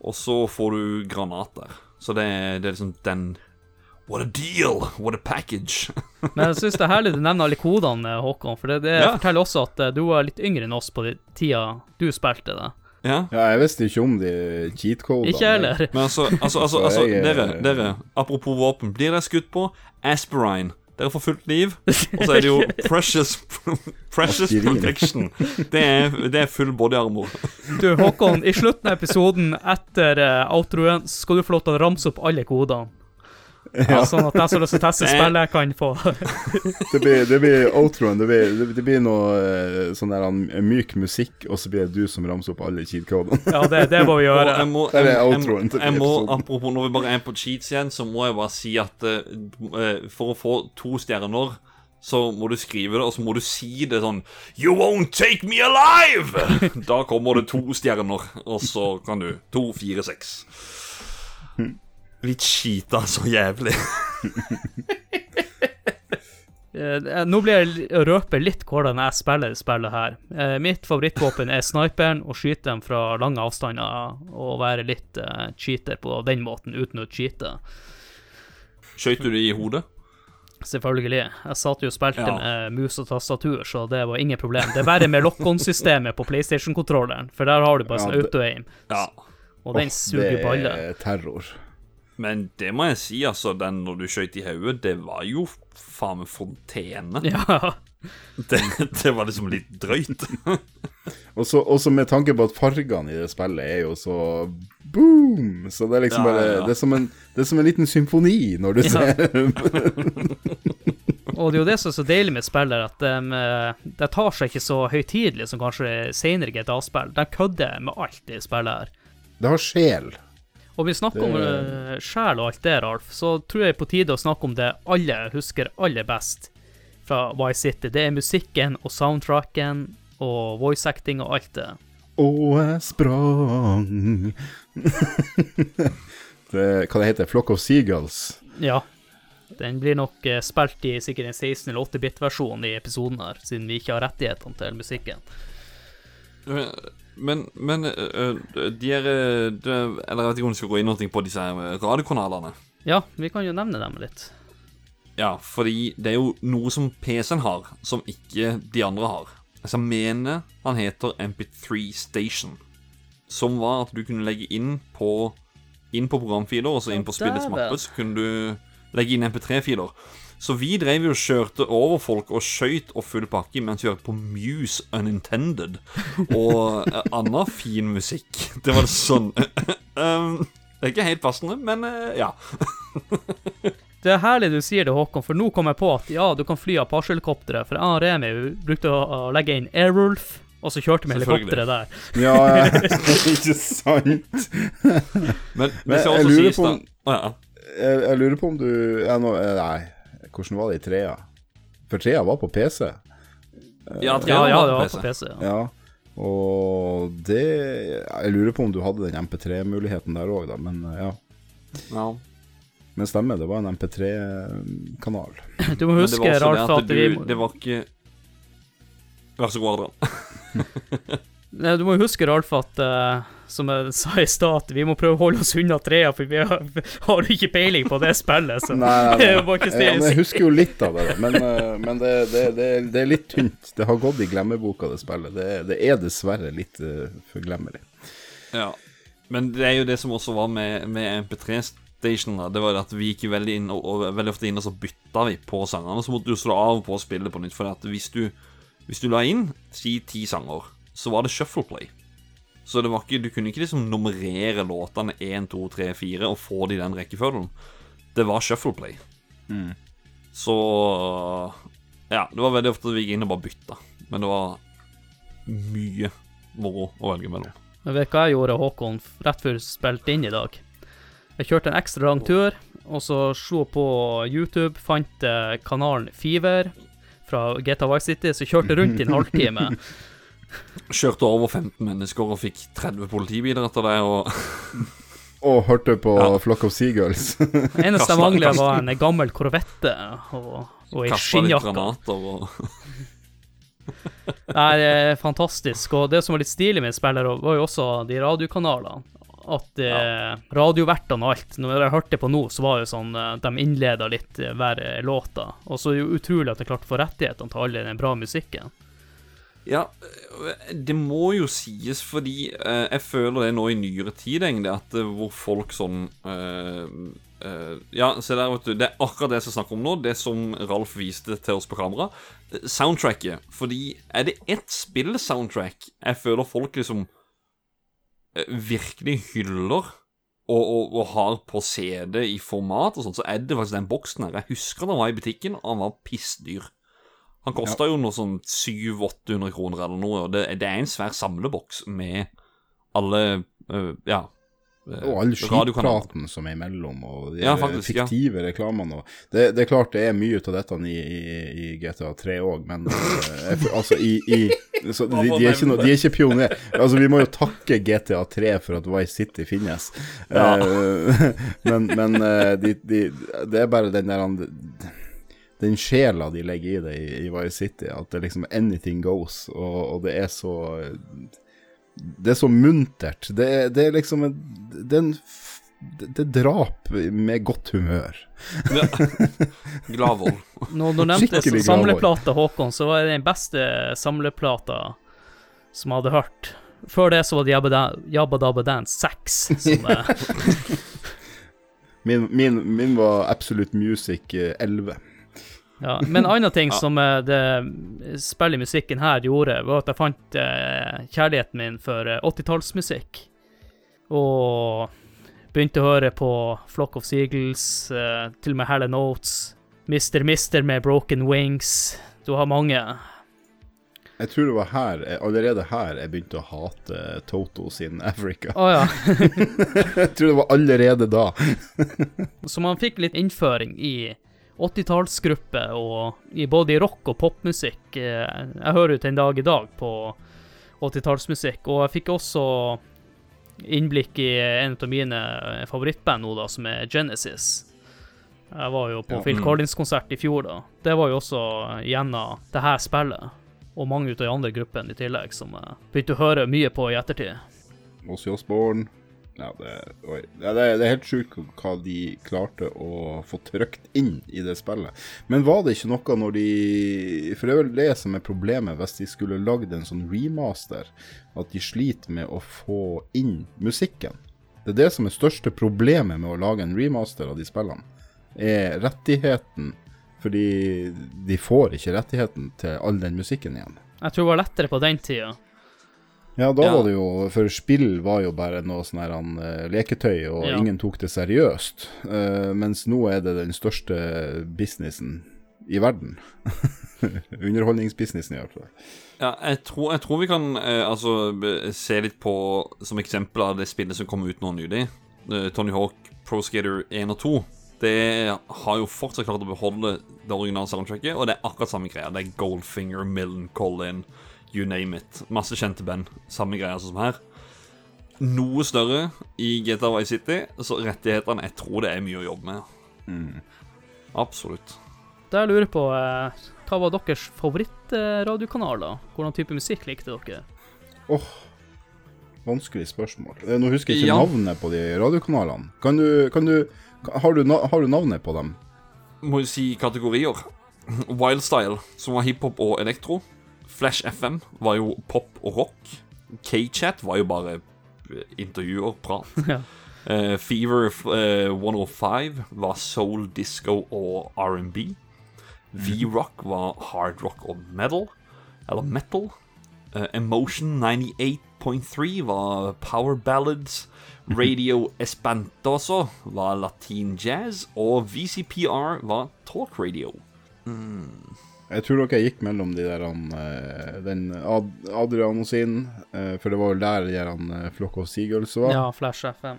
Og så får du granater. Så det, er- det er liksom den What a deal! What a package! Men jeg syns det er herlig du nevner alle kodene, Håkon, for det, det Ja. forteller også at eh, du var litt yngre enn oss på den tida du spilte det. Ja. Ja, jeg visste ikke om de cheat-kodene. Ikke heller. Men altså, altså, altså, altså jeg, eh, dere, dere, apropos våpen. Blir dere skutt på? Aspirine. Dere får fullt liv. Og så er det jo Precious Precious Protection. Det er, det er full bodyarmor. Du, Håkon, i slutten av episoden etter uh, outroen skal du få lov til å ramse opp alle kodene. Ja. Sånn at jeg som har lyst til å teste spillet, kan få Det blir, det blir outroen. Det blir, det, det blir noe eh, sånn der han- myk musikk, og så blir det du som ramser opp alle cheat-kodene. Ja, det, det må vi Og gjøre. jeg må, jeg, jeg, jeg må, apropos når vi bare er på cheats igjen, så må jeg bare si at eh, eh, for å få to stjerner så må du skrive det, og så må du si det sånn You won't take me alive! Da kommer det to stjerner, og så kan du To, fire, seks. Vi cheata så jævlig. Eh, Nå blir jeg røpe litt hvordan jeg spiller spillet her. Eh, mitt favorittvåpen er sniperen, og skyte dem fra lange avstander og være litt eh, cheater på den måten, uten å cheate. Skøyt du det i hodet? Selvfølgelig. Jeg satt jo og spilte Ja. med mus og tastatur, så det var ingen problem. Det er bare med lock-on-systemet på PlayStation-kontrolleren, for der har du bare Ja, sånn auto-aim, Ja. og den suger baller. Det er terror. Men det må jeg si, altså, den når du skøyt i hodet, det var jo faen meg fontene. Ja. Det, det var liksom litt drøyt. Og så også med tanke på at fargene i det spillet er jo så boom! Så det er liksom Ja, bare ja. Det, er som en, det er som en liten symfoni når du Ja. ser Og det er jo det som er så deilig med spillet, at de, de tar seg ikke så høytidelig som kanskje senere GTA-spill. De kødder med alt i spillet her. Det har sjel. Og vi snakker om Det- uh, sjel og alt det, Ralf, så tror jeg på tide å snakke om det alle husker aller best fra Vice City. Det er musikken og soundtracken og voice acting og alt det. Og jeg sprang det, Hva det heter Flock of Seagulls? Ja. Den blir nok eh, spilt i sikkert en 16- eller 8-bit-versjon i episoden her, siden vi ikke har rettighetene til musikken. Men, men øh, de er øh, de, Eller jeg vet ikke om du skal gå inn noe på disse radiokanalene. Ja, vi kan jo nevne dem litt. Ja, fordi det er jo noe som PC-en har, som ikke de andre har. Altså, jeg mener han heter MP3 Station. Som var at du kunne legge inn på Inn på programfiler, og så inn på spillets mappe, så kunne du legge inn MP3-filer. Så vi drev jo og kjørte over folk og skøyt og full pakke mens vi hørte på Muse Unintended og eh, annen fin musikk. Det var sånn um, Det er ikke helt passende, men uh, ja. Det er herlig du sier det, Håkon, for nå kom jeg på at ja, du kan fly Apache-helikopteret. For jeg og Remi brukte å, legge inn Airwolf, og så kjørte vi helikopteret der. Ja, ikke sant? Men Men jeg lurer på om- ja. Jeg, jeg lurer på om du ja, nå, Nei, hvordan var det i trea? For trea var på PC. Ja, Ja, ja, det var på PC. Ja. Ja. Og det Jeg lurer på om du hadde den MP3-muligheten der òg, da, men ja. Ja. Men stemmer, det var en MP3-kanal. Du må Men det huske, var Ralf, det at vi Det var ikke Vær så god, Adrian. Du må huske, Ralf, at eh, som jeg sa i stad, vi må prøve å holde oss unna trea, for vi har, har jo ikke peiling på det spillet. Så Nei, nei, nei. Ja, men jeg husker jo litt av det, men, eh, men det, det, det, det er litt tynt. Det har gått i glemmeboka, det spillet. Det, det er dessverre litt uh, forglemmelig. Ja. Men det er jo det som også var med, med MP3-stationene. Det var at vi gikk jo veldig inn og, og veldig ofte inn og så bytta vi på sangene. Så måtte du slå av og på og spille på nytt. For at hvis du, hvis du la inn si ti sanger, så var det shuffle play. Så det var ikke, du kunne ikke liksom nummerere låtene 1, 2, 3, 4 og få det i den rekkefølgen. Det var shuffle play. Så Ja, det var veldig ofte vi gikk inn og bare bytta. Men det var mye moro å velge mellom. Jeg vet hva jeg gjorde, Håkon, rett før vi spilte inn i dag. Jeg kjørte en ekstra lang tur, og så slo på YouTube, fant eh, kanalen Fever fra GTA Vice City, så kjørte rundt i en halvtime. Kjørte over 15 mennesker og fikk 30 politibiler etter det. Og Og hørte på Ja. Flock of Seagulls. Eneste jeg Kastet- var en gammel korvette og, og ei skinnjakke. granater og Det er fantastisk. Og det som var litt stilig med spillere, var jo også de radiokanalene. At eh, radiovertene og alt Når jeg hørte på nå, så var det jo sånn eh, De innleda litt hver låta. Og så er det jo utrolig at de klarte å få rettighetene til all den bra musikken. Ja, det må jo sies, fordi eh, jeg føler det nå i nyere tid, egentlig, at eh, hvor folk sånn eh, eh, Ja, se der, vet du. Det er akkurat det jeg skal snakke om nå. Det som Ralf viste til oss på kamera. Soundtracket. Fordi er det ett spill-soundtrack jeg føler folk liksom virkelig hyller og, og, og har på CD i format og sånt, så er det faktisk den boksen her. Jeg husker den var i butikken, og den var pissdyr. Han kosta jo noe sånn 700-800 kroner eller noe, og det, det er en svær samleboks med alle øh, Ja. øh, Og all radiokanaler. skitpraten som er imellom, og de Ja, faktisk, ja. reklamene. Det, det er klart det er mye av dette i, i, i GTA 3 òg, men føl- altså i, i så de, de, er ikke no, ikke pioner. Altså, vi må jo takke GTA 3 for at Vice City finnes. Ja. Uh, men men de, de, det er bare den der den sjela de legger i det i, i Vice City, at det liksom anything goes, og, og det er så Det er så muntert. Det, det er liksom en, det, er en det, er drap med godt humør. Ja. vold. Når du nevnte samleplata, Håkon, så var det den beste samleplata som jeg hadde hørt. Før det så var det Jabba, Da- Jabba Dabba Dance 6. Som, eh, Min, min, min var Absolute Music eh, 11. Ja, men en annen ting som eh, det spillet i musikken her gjorde, var at jeg fant eh, kjærligheten min for eh, 80-tallsmusikk. Og begynte å høre på Flock of Seagulls, eh, til og med Helen Oates, Mister Mister med Broken Wings. Du har mange. Jeg tror det var her, eh, allerede her jeg begynte å hate Toto sin Africa. Oh, ja. Jeg tror det var allerede da. Så man fikk litt innføring i 80-tallsgruppe, i både i rock og popmusikk. Eh, Jeg hører jo til en dag i dag på 80-tallsmusikk, og jeg fikk også innblikk i en av mine favorittband nå, da, som er Genesis. Jeg var jo på Ja. Phil Mm. Collins-konsert i fjor, da. Det var jo også gjennom det her spillet, og mange av de andre gruppene i tillegg, som jeg begynte å høre mye på i ettertid. Ozzy Osbourne. Ja, det. Ja, det, er- det er helt sjukt hva de klarte å få trykt inn i det spillet. Men var det ikke noe når de For det er vel det som er problemet hvis de skulle lagd en sånn remaster, at de sliter med å få inn musikken. Det er det som er største problemet med å lage en remaster av de spillene, er rettigheten. Fordi de får ikke rettigheten til all den musikken igjen. Jeg tror det var lettere på den tida. Ja, da Ja. var det jo For spill var jo bare noe sånn her eh, leketøy, og Ja. ingen tok det seriøst. Uh, mens nå er det den største businessen i verden. Underholdningsbusinessen, i hvert fall. Ja, jeg tror, jeg tror vi kan uh, altså se litt på som eksempel av det spillet som kom ut nå nylig. Tony Hawk Pro Skater 1 og 2. Det har jo fortsatt klart å beholde det originale soundtracket, og det er akkurat samme greia. Det er Goldfinger, Millen, Collin, you name it. Masse kjente band. Samme greia som her. Noe større i GTA Vice City, så rettighetene Jeg tror det er mye å jobbe med. Absolutt. Det jeg lurer på, eh, hva var deres favorittradiokanal, da? Hvordan type musikk likte dere? Åh, vanskelig spørsmål. Eh, Nå husker jeg ikke Ja. navnet på de radiokanalene. Kan du, kan du har, du har du navnet på dem? Må jo si kategorier. Wildstyle, som var hiphop og elektro. Flash FM var jo pop og rock. K-chat var jo bare eh, intervjuer, prat. Ja. Uh, Fever uh, 105 var soul, disco og R&B. V-rock var hard rock og metal. Eller metal. Uh, Emotion 98.3 var power ballads. Radio Espantoso var latin jazz. Og VCPR var talk radio. Jeg tror dere gikk mellom de der han, eh, den Ad Adrian og sin, eh, for det var vel der de der eh, Flock of Seagulls var. Ja, Flash FM.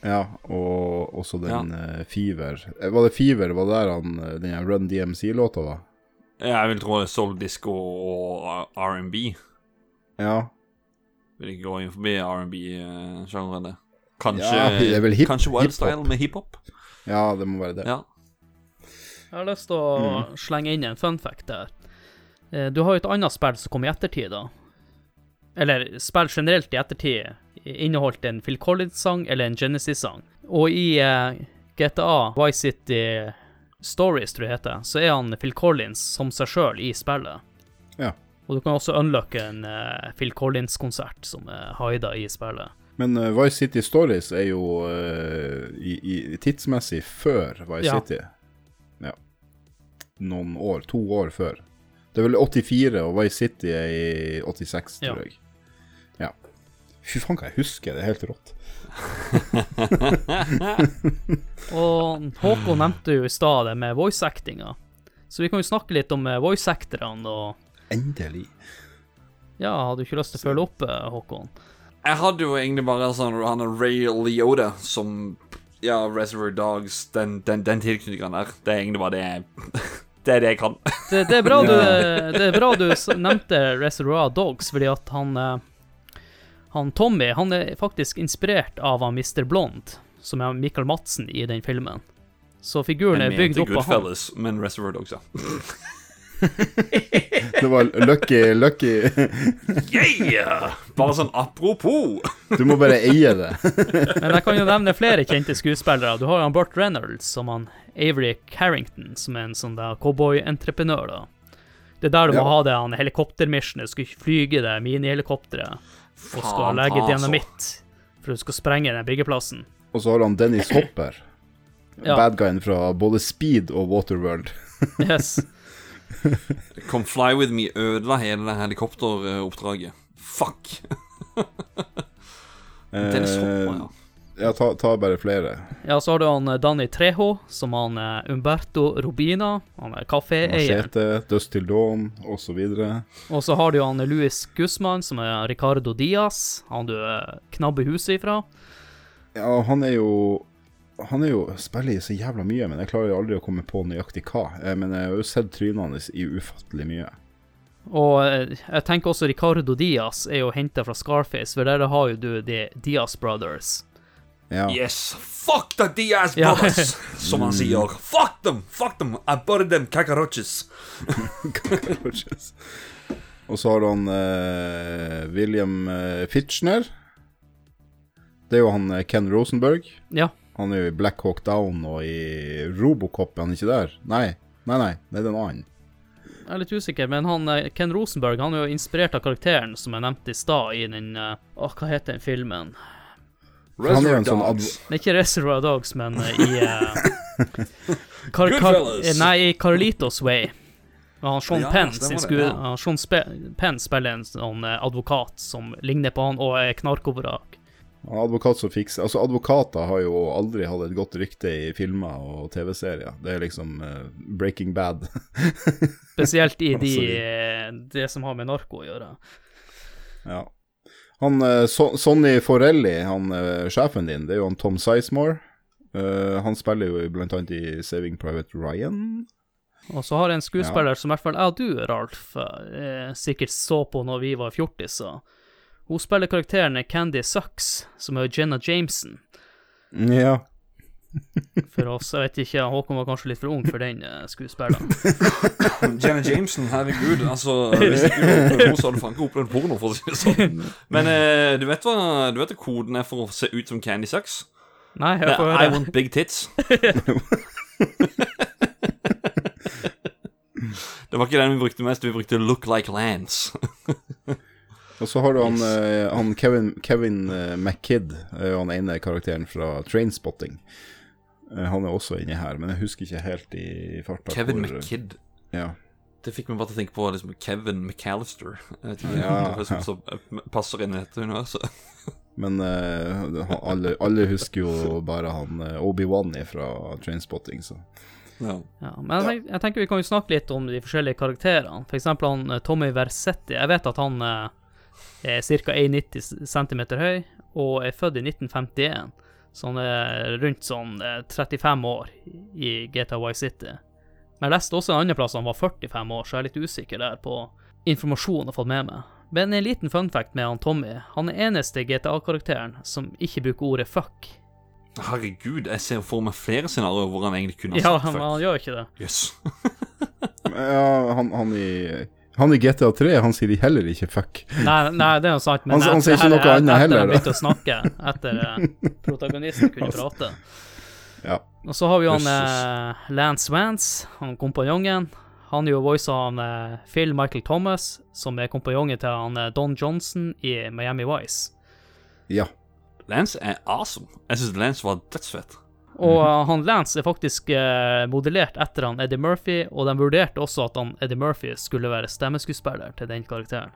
Ja, og også den ja. Fever. Var det Fever? Var det der han, den Run DMC-låta var? Jeg vil tro det er soul, disco og R&B. Ja. Vil ikke gå inn forbi R&B-sjangeren. Kanskje, Ja, det kanskje Wildstyle med hiphop? ja, det må være det. Ja. Jeg har lyst til å slenge inn en fun fact der. Eh, Du har jo et annet spill som kom i ettertid, da. Eller spill generelt i ettertid inneholdt en Phil Collins-sang eller en Genesis-sang. Og i eh, GTA Vice City Stories, tror jeg det heter, så er han Phil Collins som seg sjøl i spillet. Ja. Og du kan også unlocke en eh, Phil Collins-konsert som er hida i spillet. Men uh, Vice City Stories er jo uh, i, i, tidsmessig før Vice Ja. City. Noen år. To år før. Det er vel 84, og Vice City er i 86, tror Ja. jeg. Ja. Fy faen, hva jeg husker. Det er helt rått. Og Håkon nevnte jo i stad det med voice-actinga. Så vi kan jo snakke litt om eh, voice-acterne og Endelig. Ja, hadde du ikke lyst til å følge opp, eh, Håkon? Jeg hadde jo egentlig bare sånn Han er Ray Leoda som Ja, Reservoir Dogs, den, den, den tilknytningen der. Det er egentlig bare det jeg Det er det jeg kan. Det, det, er bra du, det er bra du nevnte Reservoir Dogs, fordi at han eh, Han Tommy han er faktisk inspirert av han Mr. Blond, som er Michael Madsen i den filmen. Så figuren er bygd opp av han. Goodfellas, men Reservoir Dogs, ja. Det var lucky, lucky Yeah! Bare sånn apropos. Du må bare eie det. Men jeg kan jo nevne flere kjente skuespillere. Du har jo han Burt Reynolds som han Avery Carrington, som er en sånn der cowboy-entreprenør, da. Det er der du må Ja. ha det han helikoptermissionet. Skal flyge det minihelikopteret og skal Faen, legge altså. dynamitt for du skal sprenge den byggeplassen. Og så har han Dennis Hopper. Ja. Bad guyen fra både Speed og Waterworld. Yes. Come Fly With Me ødela hele det helikopteroppdraget. Fuck. Dennis Hopper, ja. Eh, Ja, ta, ta bare flere. Ja, så har du han eh, Danny Treho, som han eh, Umberto Rubina, han er kaféeier. Machete, Dust til Dawn, osv. Og så har du han Louis Guzman, som er Ricardo Diaz, han du eh, knabber huset ifra. Ja, han er jo Han er jo spiller i så jævla mye, men jeg klarer jo aldri å komme på nøyaktig hva. Eh, Men jeg har jo sett trynene hans i ufattelig mye. Og eh, jeg tenker også Ricardo Diaz er jo henta fra Scarface, for der har jo du de Diaz Brothers. Ja. Yes, fuck the Diaz Ja. brothers, som han sier. Fuck them, fuck them, I buried them cacaroches. Og så har han eh, William eh, Fitchner. Det er jo han eh, Ken Rosenberg. Ja. Han er jo i Black Hawk Down og i Robocop, er han ikke der? Nei, nei, nei, det er en annen. Jeg er litt usikker, men han eh, Ken Rosenberg han er jo inspirert av karakteren som jeg nevnte i stad i den Åh, hva heter den filmen? Han er jo en sånn er ikke Reservoir Dogs, men eh, i uh, Car Car eh, Nei, i Carlitos Way. Og han Sean Ja, Penn ja. Sean Sp Penn spiller en sånn advokat som ligner på han, og er knarkovrak. Advokat som fikser Altså, advokater har jo aldri hatt et godt rykte i filmer og TV-serier. Det er liksom uh, Breaking Bad. Spesielt i de, Altså, de- det som har med narko å gjøre. ja. Han eh, so Sonny Forelli, han eh, sjefen din, det er jo han Tom Sizemore. Uh, han spiller jo blant annet i Saving Private Ryan. Og så har jeg en skuespiller som i hvert fall jeg og du, Ralf, eh, sikkert så på når vi var fjortiser. Hun spiller karakteren Candy Sucks, som er Jenna Jameson. Ja. For oss, jeg vet ikke, Håkon var kanskje litt for ung for den eh, skuespilleren. Janet Jameson, herregud. Altså, hvis ikke hun så hadde du faen ikke opplevd porno, for å si det sånn. Men eh, du vet hva du vet hva koden er for å se ut som Candy Sucks? Nei, hør jeg får høre. I want big tits. Det var ikke den vi brukte mest, vi brukte Look Like Lance. Og så har du han, eh, han Kevin, Kevin McKidd, han ene karakteren fra Trainspotting. Eh, han er også inni her, men jeg husker ikke helt i farta. Kevin hvor- McKidd. Ja. Det fikk meg bare til å tenke på liksom Kevin McAllister. Jeg vet ikke Ja, hva som så passer inn i dette universet. Men uh, alle, alle husker jo bare han eh, Obi-Wan fra Trainspotting, så Ja. Ja, men jeg, tenk, jeg tenker vi kan jo snakke litt om de forskjellige karakterene. For eksempel han Tommy Versetti. Jeg vet at han er ca. 1,90 cm høy og er født i 1951. Så han er rundt sånn eh, 35 år i GTA Wye City. Men jeg leste også en annen plass han var 45 år, så jeg er litt usikker der på informasjonen jeg har fått med meg. Men en liten fun fact med han Tommy. Han er eneste GTA-karakteren som ikke bruker ordet fuck. Herregud, jeg ser for meg flere scenarioer hvor han egentlig kunne ha sagt Ja, sagt men han gjør ikke det. Yes. Ja, han, han i han i GTA 3 han sier heller ikke fuck. Nei, nei, det er jo sant, men Han- han sier ikke noe annet annet etter heller, han begynte å snakke, etter eh, protagonisten kunne prate. Ja. Og så har vi han eh, Lance Vance, han kompanjongen. Han er jo voisa av eh, Phil Michael Thomas, som er kompanjongen til han eh, Don Johnson i Miami Vice. ja. Lance er awesome. Jeg syns Lance var dødsfett. Og eh, han Lance er faktisk eh, modellert etter han Eddie Murphy, og de vurderte også at han Eddie Murphy skulle være stemmeskuespiller til den karakteren.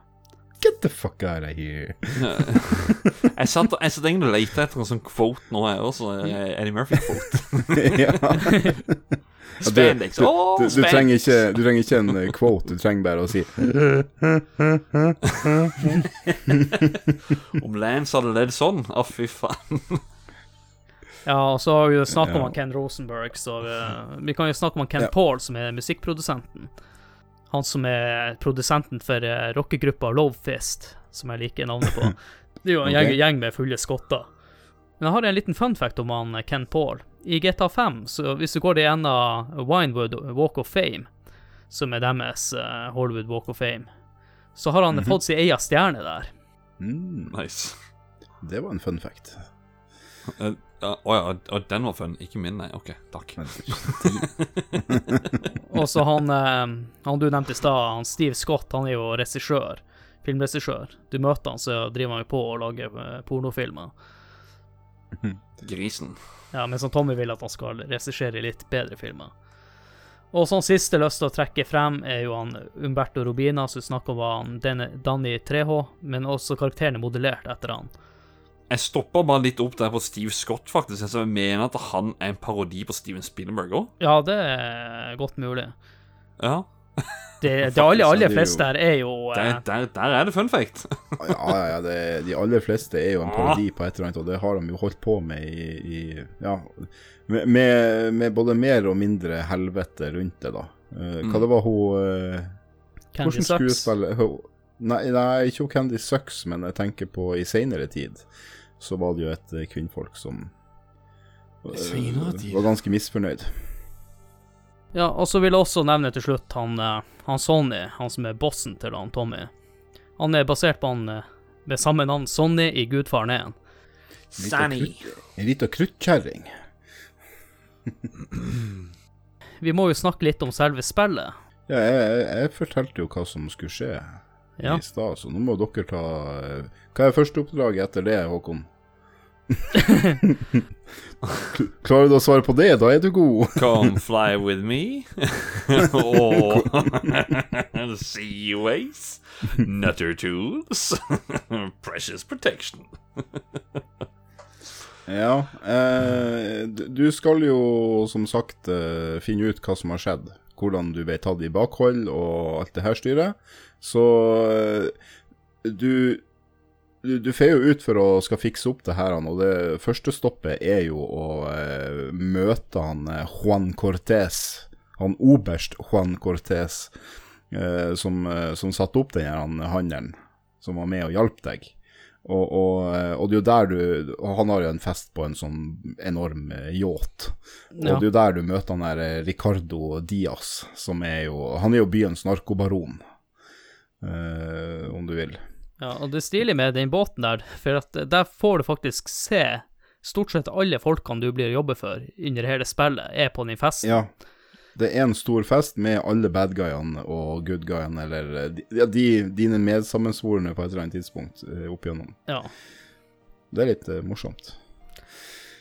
Get the fuck out of here. Jeg satt, jeg satt egentlig og lette etter en sånn quote nå, jeg også. eh, Eddie Murphy-quote. ja. Spandex. Du, du, du, du, trenger ikke, du trenger ikke en kvote quote, du trenger bare å si Om Lance hadde ledd sånn, å fy faen. Ja, og så har vi jo snakket om Ja. Ken Rosenberg, så vi, vi kan jo snakke om Ken Ja. Paul, som er musikkprodusenten. Han som er produsenten for uh, rockegruppa Love Fist, som jeg liker navnet på. Det er jo en gjeng, gjeng med fulle skotter. Men jeg har en liten fun fact om han eh, Ken Paul. I GTA 5, så hvis du går en av Winewood Walk of Fame, som er deres eh, Hollywood Walk of Fame, så har han Mhm. fått sin egen stjerne der. mm, Nice. Det var en fun fact. Ja, Å ja, og den var fun. Ikke min, nei. OK, takk. Og så han, eh, han du nevnte i stad, han Steve Scott, han er jo regissør. Filmregissør. Du møter han, så driver han jo på å lage eh, pornofilmer. Grisen. Ja, mens han Tommy vil at han skal regissere litt bedre filmer. Og sånn siste lyst til å trekke frem er jo han Umberto Robina, som snakker om han Danny 3H, men også karakteren er modellert etter han. Jeg stoppa bare litt opp der på Steve Scott, faktisk. Jeg mener at han er en parodi på Steven Spielberg òg. Ja, det er godt mulig. Ja. Det, det aller, aller er fleste her er jo Der, eh, der, der er det fun fact. Ja, ja, ja det, de aller fleste er jo en parodi på et eller annet, og det har de jo holdt på med i, i Ja, med, med, med både mer og mindre helvete rundt det, da. Eh, hva Mm. det var hun uh, Candy Sucks. nei, nei, ikke hun Candy Sucks, men jeg tenker på i seinere tid. Så var det jo et eh, kvinnfolk som var ganske misfornøyd. Ja, og så vil jeg også nevne til slutt han, eh, han Sonny, han som er bossen til han Tommy. Han er basert på han eh, med samme navn Sonny i Gudfaren 1. Sanny. En lita kruttkjerring. Vi må jo snakke litt om selve spillet. Ja, jeg, jeg, jeg fortalte jo hva som skulle skje Ja. i stad, så nå må dere ta Hva er første oppdraget etter det, Håkon? Klarer du å svare på det, da er du god. Come fly with me. Og Sea ways. Nutter tools. Precious protection. Ja, eh, du skal jo som sagt eh, finne ut hva som har skjedd. Hvordan du ble tatt i bakhold og alt det her styret. Så eh, du du, du får jo ut for å skal fikse opp det her, og det første stoppet er jo å eh, møte han eh, Juan Cortés. han oberst Juan Cortés, eh, som, eh, som satte opp den her handelen, som var med og hjalp deg. Og, og, eh, og, det er jo der du Han har jo en fest på en sånn enorm yacht. Og Ja. det er jo der du møter han der Ricardo Diaz, som er jo Han er jo byens narkobaron, eh, om du vil. Ja, og det er stilig med den båten der, for der får du faktisk se stort sett alle folkene du blir å jobbe for under hele spillet, er på den festen. Ja. Det er en stor fest med alle bad guyene og good guyene, eller eh, de, ja, de, dine medsammensvorne på et eller annet tidspunkt eh, opp igjennom. Ja. Det er litt uh, morsomt.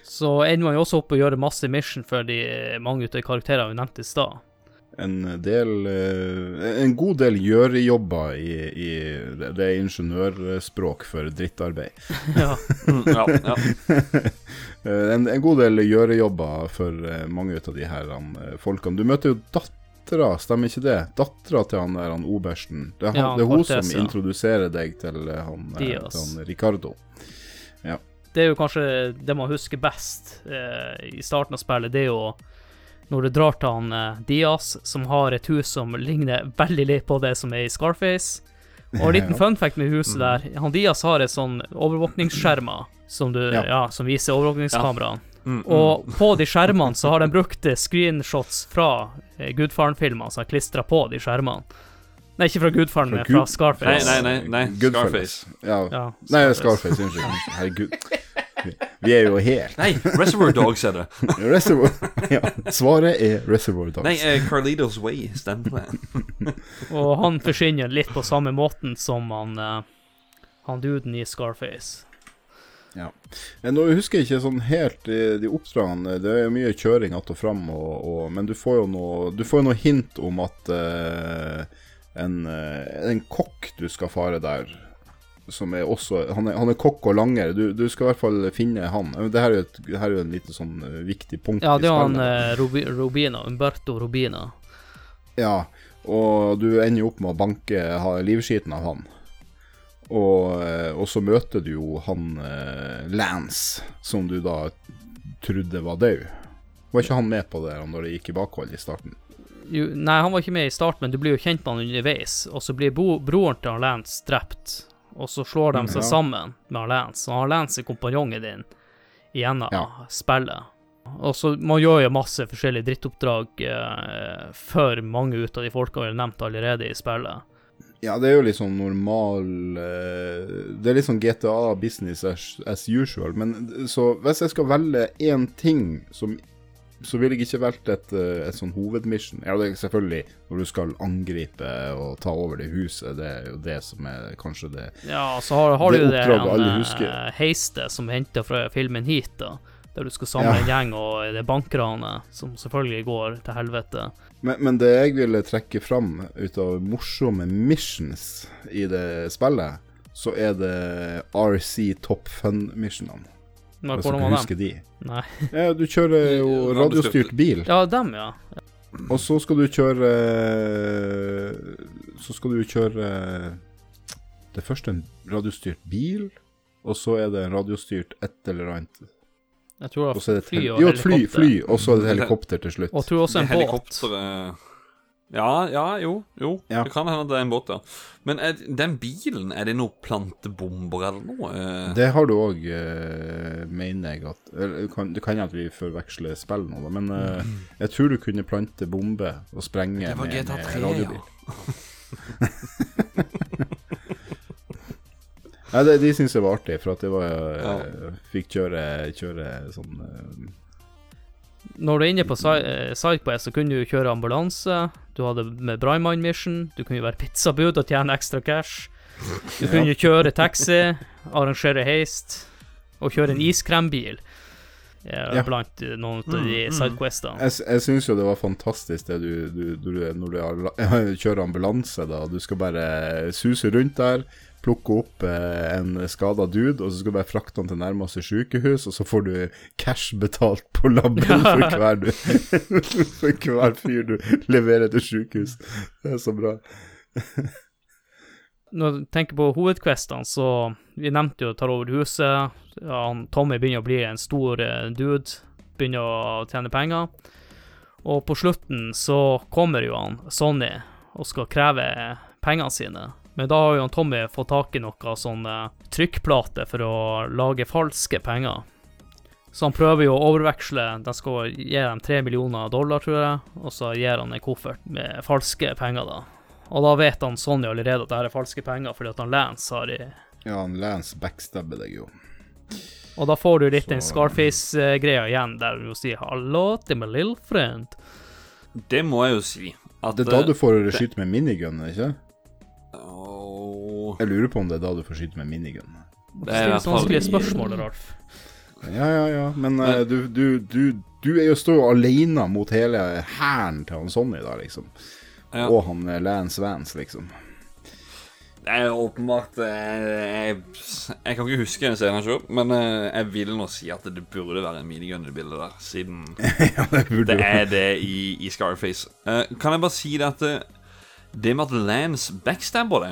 Så ender man jo også opp og gjøre masse mission for de mange av karakterene vi nevnte i stad. En del eh, En god del gjørejobber i, i Det er ingeniørspråk for drittarbeid. Ja. Mm, ja, ja. Eh, en, en god del gjørejobber for eh, mange av de her han, folkene. Du møter jo dattera, stemmer ikke det? Dattera til han der han obersten. Det er, han, Ja, det er hun Cortez, som ja. introduserer deg til han, til han Ricardo. Det er jo kanskje det man husker best eh, i starten av spillet, det er jo når du drar til han eh, Diaz, som har et hus som ligner veldig litt på det som er i Scarface. Og en liten Ja. fun fact med huset der, han Diaz har et sånn overvåkningsskjermer som, du, Ja. ja. som viser overvåkningskameraene. Mm, mm. Og på de skjermene så har de brukt screenshots fra eh, Goodfaren-filmene, som har klistra på de skjermene. Nei, ikke fra Gudfaren, men fra Scarface. Nei, nei, nei, nei. Scarface. Ja. Ja, Nei, Scarface. Unnskyld. Herregud. Vi- er jo helt Nei, Reservoir Dogs er det. Reservoir. Ja. Svaret er Reservoir Dogs. Nei, uh, Carlitos Way stemmer det. Og han forsvinner litt på samme måten som han, uh, han duden i Scarface. Ja. Nå husker jeg ikke sånn helt eh, de oppdragene. Det er jo mye kjøring att og fram, og, og, men du får jo noe, du får jo noe hint om at uh, en, en kokk du skal fare der, som er også Han er, han er kokk og langer. Du, du skal i hvert fall finne han. Det her er jo, et, det er jo en lite sånn eh, viktig punkt Ja, det er han eh, Rubi, Rubina, Umberto Rubina. Ja, og du ender jo opp med å banke livskiten av han. Og, eh, og så møter du jo han eh, Lance, som du da trodde var død. Var ikke han med på det når det gikk i bakhold i starten? Jo, nei, han var ikke med i starten, men du blir jo kjent med han underveis. Og så blir broren til han Lance drept, og så slår de seg Ja. sammen med han Lance. Og han Lance er kompanjongen din gjennom Ja. spillet. Og så Man gjør jo masse forskjellige drittoppdrag eh, for mange ut av de folka vi har nevnt allerede i spillet. Ja, det er jo sånn normal eh, Det er litt sånn GTA business as, as usual. Men så hvis jeg skal velge én ting som så ville jeg ikke valgt et, eh, et sånn hovedmission. Ja, det er selvfølgelig når du skal angripe og ta over det huset. Det er jo det som er kanskje det Ja, så har, har Det du det en, eh, heistet som er henta fra filmen hit, da. Der du skal samle Ja. en gjeng, og det er bankranet, som selvfølgelig går til helvete. Men, men det jeg ville trekke fram ut av morsomme missions i det spillet, så er det RC Top Fun-missionene. Når Hvis hvordan dere var husker de. Nei. Ja, du kjører jo Radiostyrt. bil, Ja, dem, ja. og så skal du kjøre Så skal du kjøre Det er først en radiostyrt bil, og så er det en radiostyrt et eller annet. Jeg tror det er var det fly og og Jo, et fly, helikopter. fly, og så er det et helikopter til slutt. Og jeg tror også en båt. Ja, ja, jo. jo. Ja. Det kan hende det er en båt, ja. Men er, den bilen, er det noe plantebomber eller noe? Eh, Det har du òg, uh, mener jeg at Du det kan- Det kan at vi forveksler spill nå, da, men eh, jeg tror du kunne plante bombe og sprenge det var med, GTA 3, radiobil. ja. Nei, det, de syns jeg var artig, for at det var eh, Fikk kjøre, kjøre sånn eh, Når du er inne på Si- eh, Sidequest, så kunne du kjøre ambulanse. Du hadde med Brannmann Mission. Du kunne være pizzabud og tjene ekstra cash. Du kunne kjøre taxi, arrangere heist og kjøre en iskrembil. eh, Ja. Blant eh, noen av de Mm, mm. sidequestene. Jeg, jeg syns jo det var fantastisk det du, du, du når du kjører ambulanse, da. Du skal bare suse rundt der, plukke opp eh, en skada dude, og så skal du bare frakte han til nærmeste sykehus, og så får du cash betalt på labben for hver du For hver fyr du leverer til sykehus. Det er så bra. Når du tenker på hovedquestene, så Vi nevnte jo tar over huset. Han, Tommy begynner å bli en stor eh, dude. Begynner å tjene penger. Og på slutten så kommer jo han Sonny og skal kreve pengene sine. Men da har jo Tommy fått tak i noe sånn eh, trykkplate for å lage falske penger. Så han prøver jo å overveksle De skal gi dem tre millioner dollar, tror jeg, og så gir han en koffert med falske penger, da. Og da vet han Sonny allerede at det her er falske penger, fordi at han Lance har i Ja, han Lance backstabber deg jo. Og da får du litt den Så- Scarface-greia igjen, der du sier 'hallo til my little friend'. Det må jeg jo si. At Det er da du får det- skyte med minigun, ikke Jeg lurer på om det er da du får skyte med minigun. det er et vanskelige spørsmål, Ralf. Ja, ja, ja, men uh, du, du, du, du er jo står jo alene mot hele hæren til han Sonny, da, liksom. Ja. Og han eh, Lance Vance, liksom. Det er åpenbart eh, jeg, jeg kan ikke huske en scene men jeg vil nå si at det burde være en minigun i det bildet der, siden ja, det det er det i, i Scarface. Uh, kan jeg bare si det at det, med at Lance backstabber det,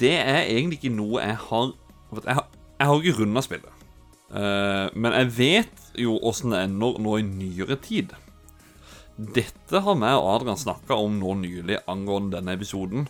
det er egentlig ikke noe jeg har Jeg har, jeg har ikke runda spillet. Uh, men jeg vet jo åssen det ender nå i nyere tid. Dette har vi og Adrian snakka om nå nylig angående denne episoden.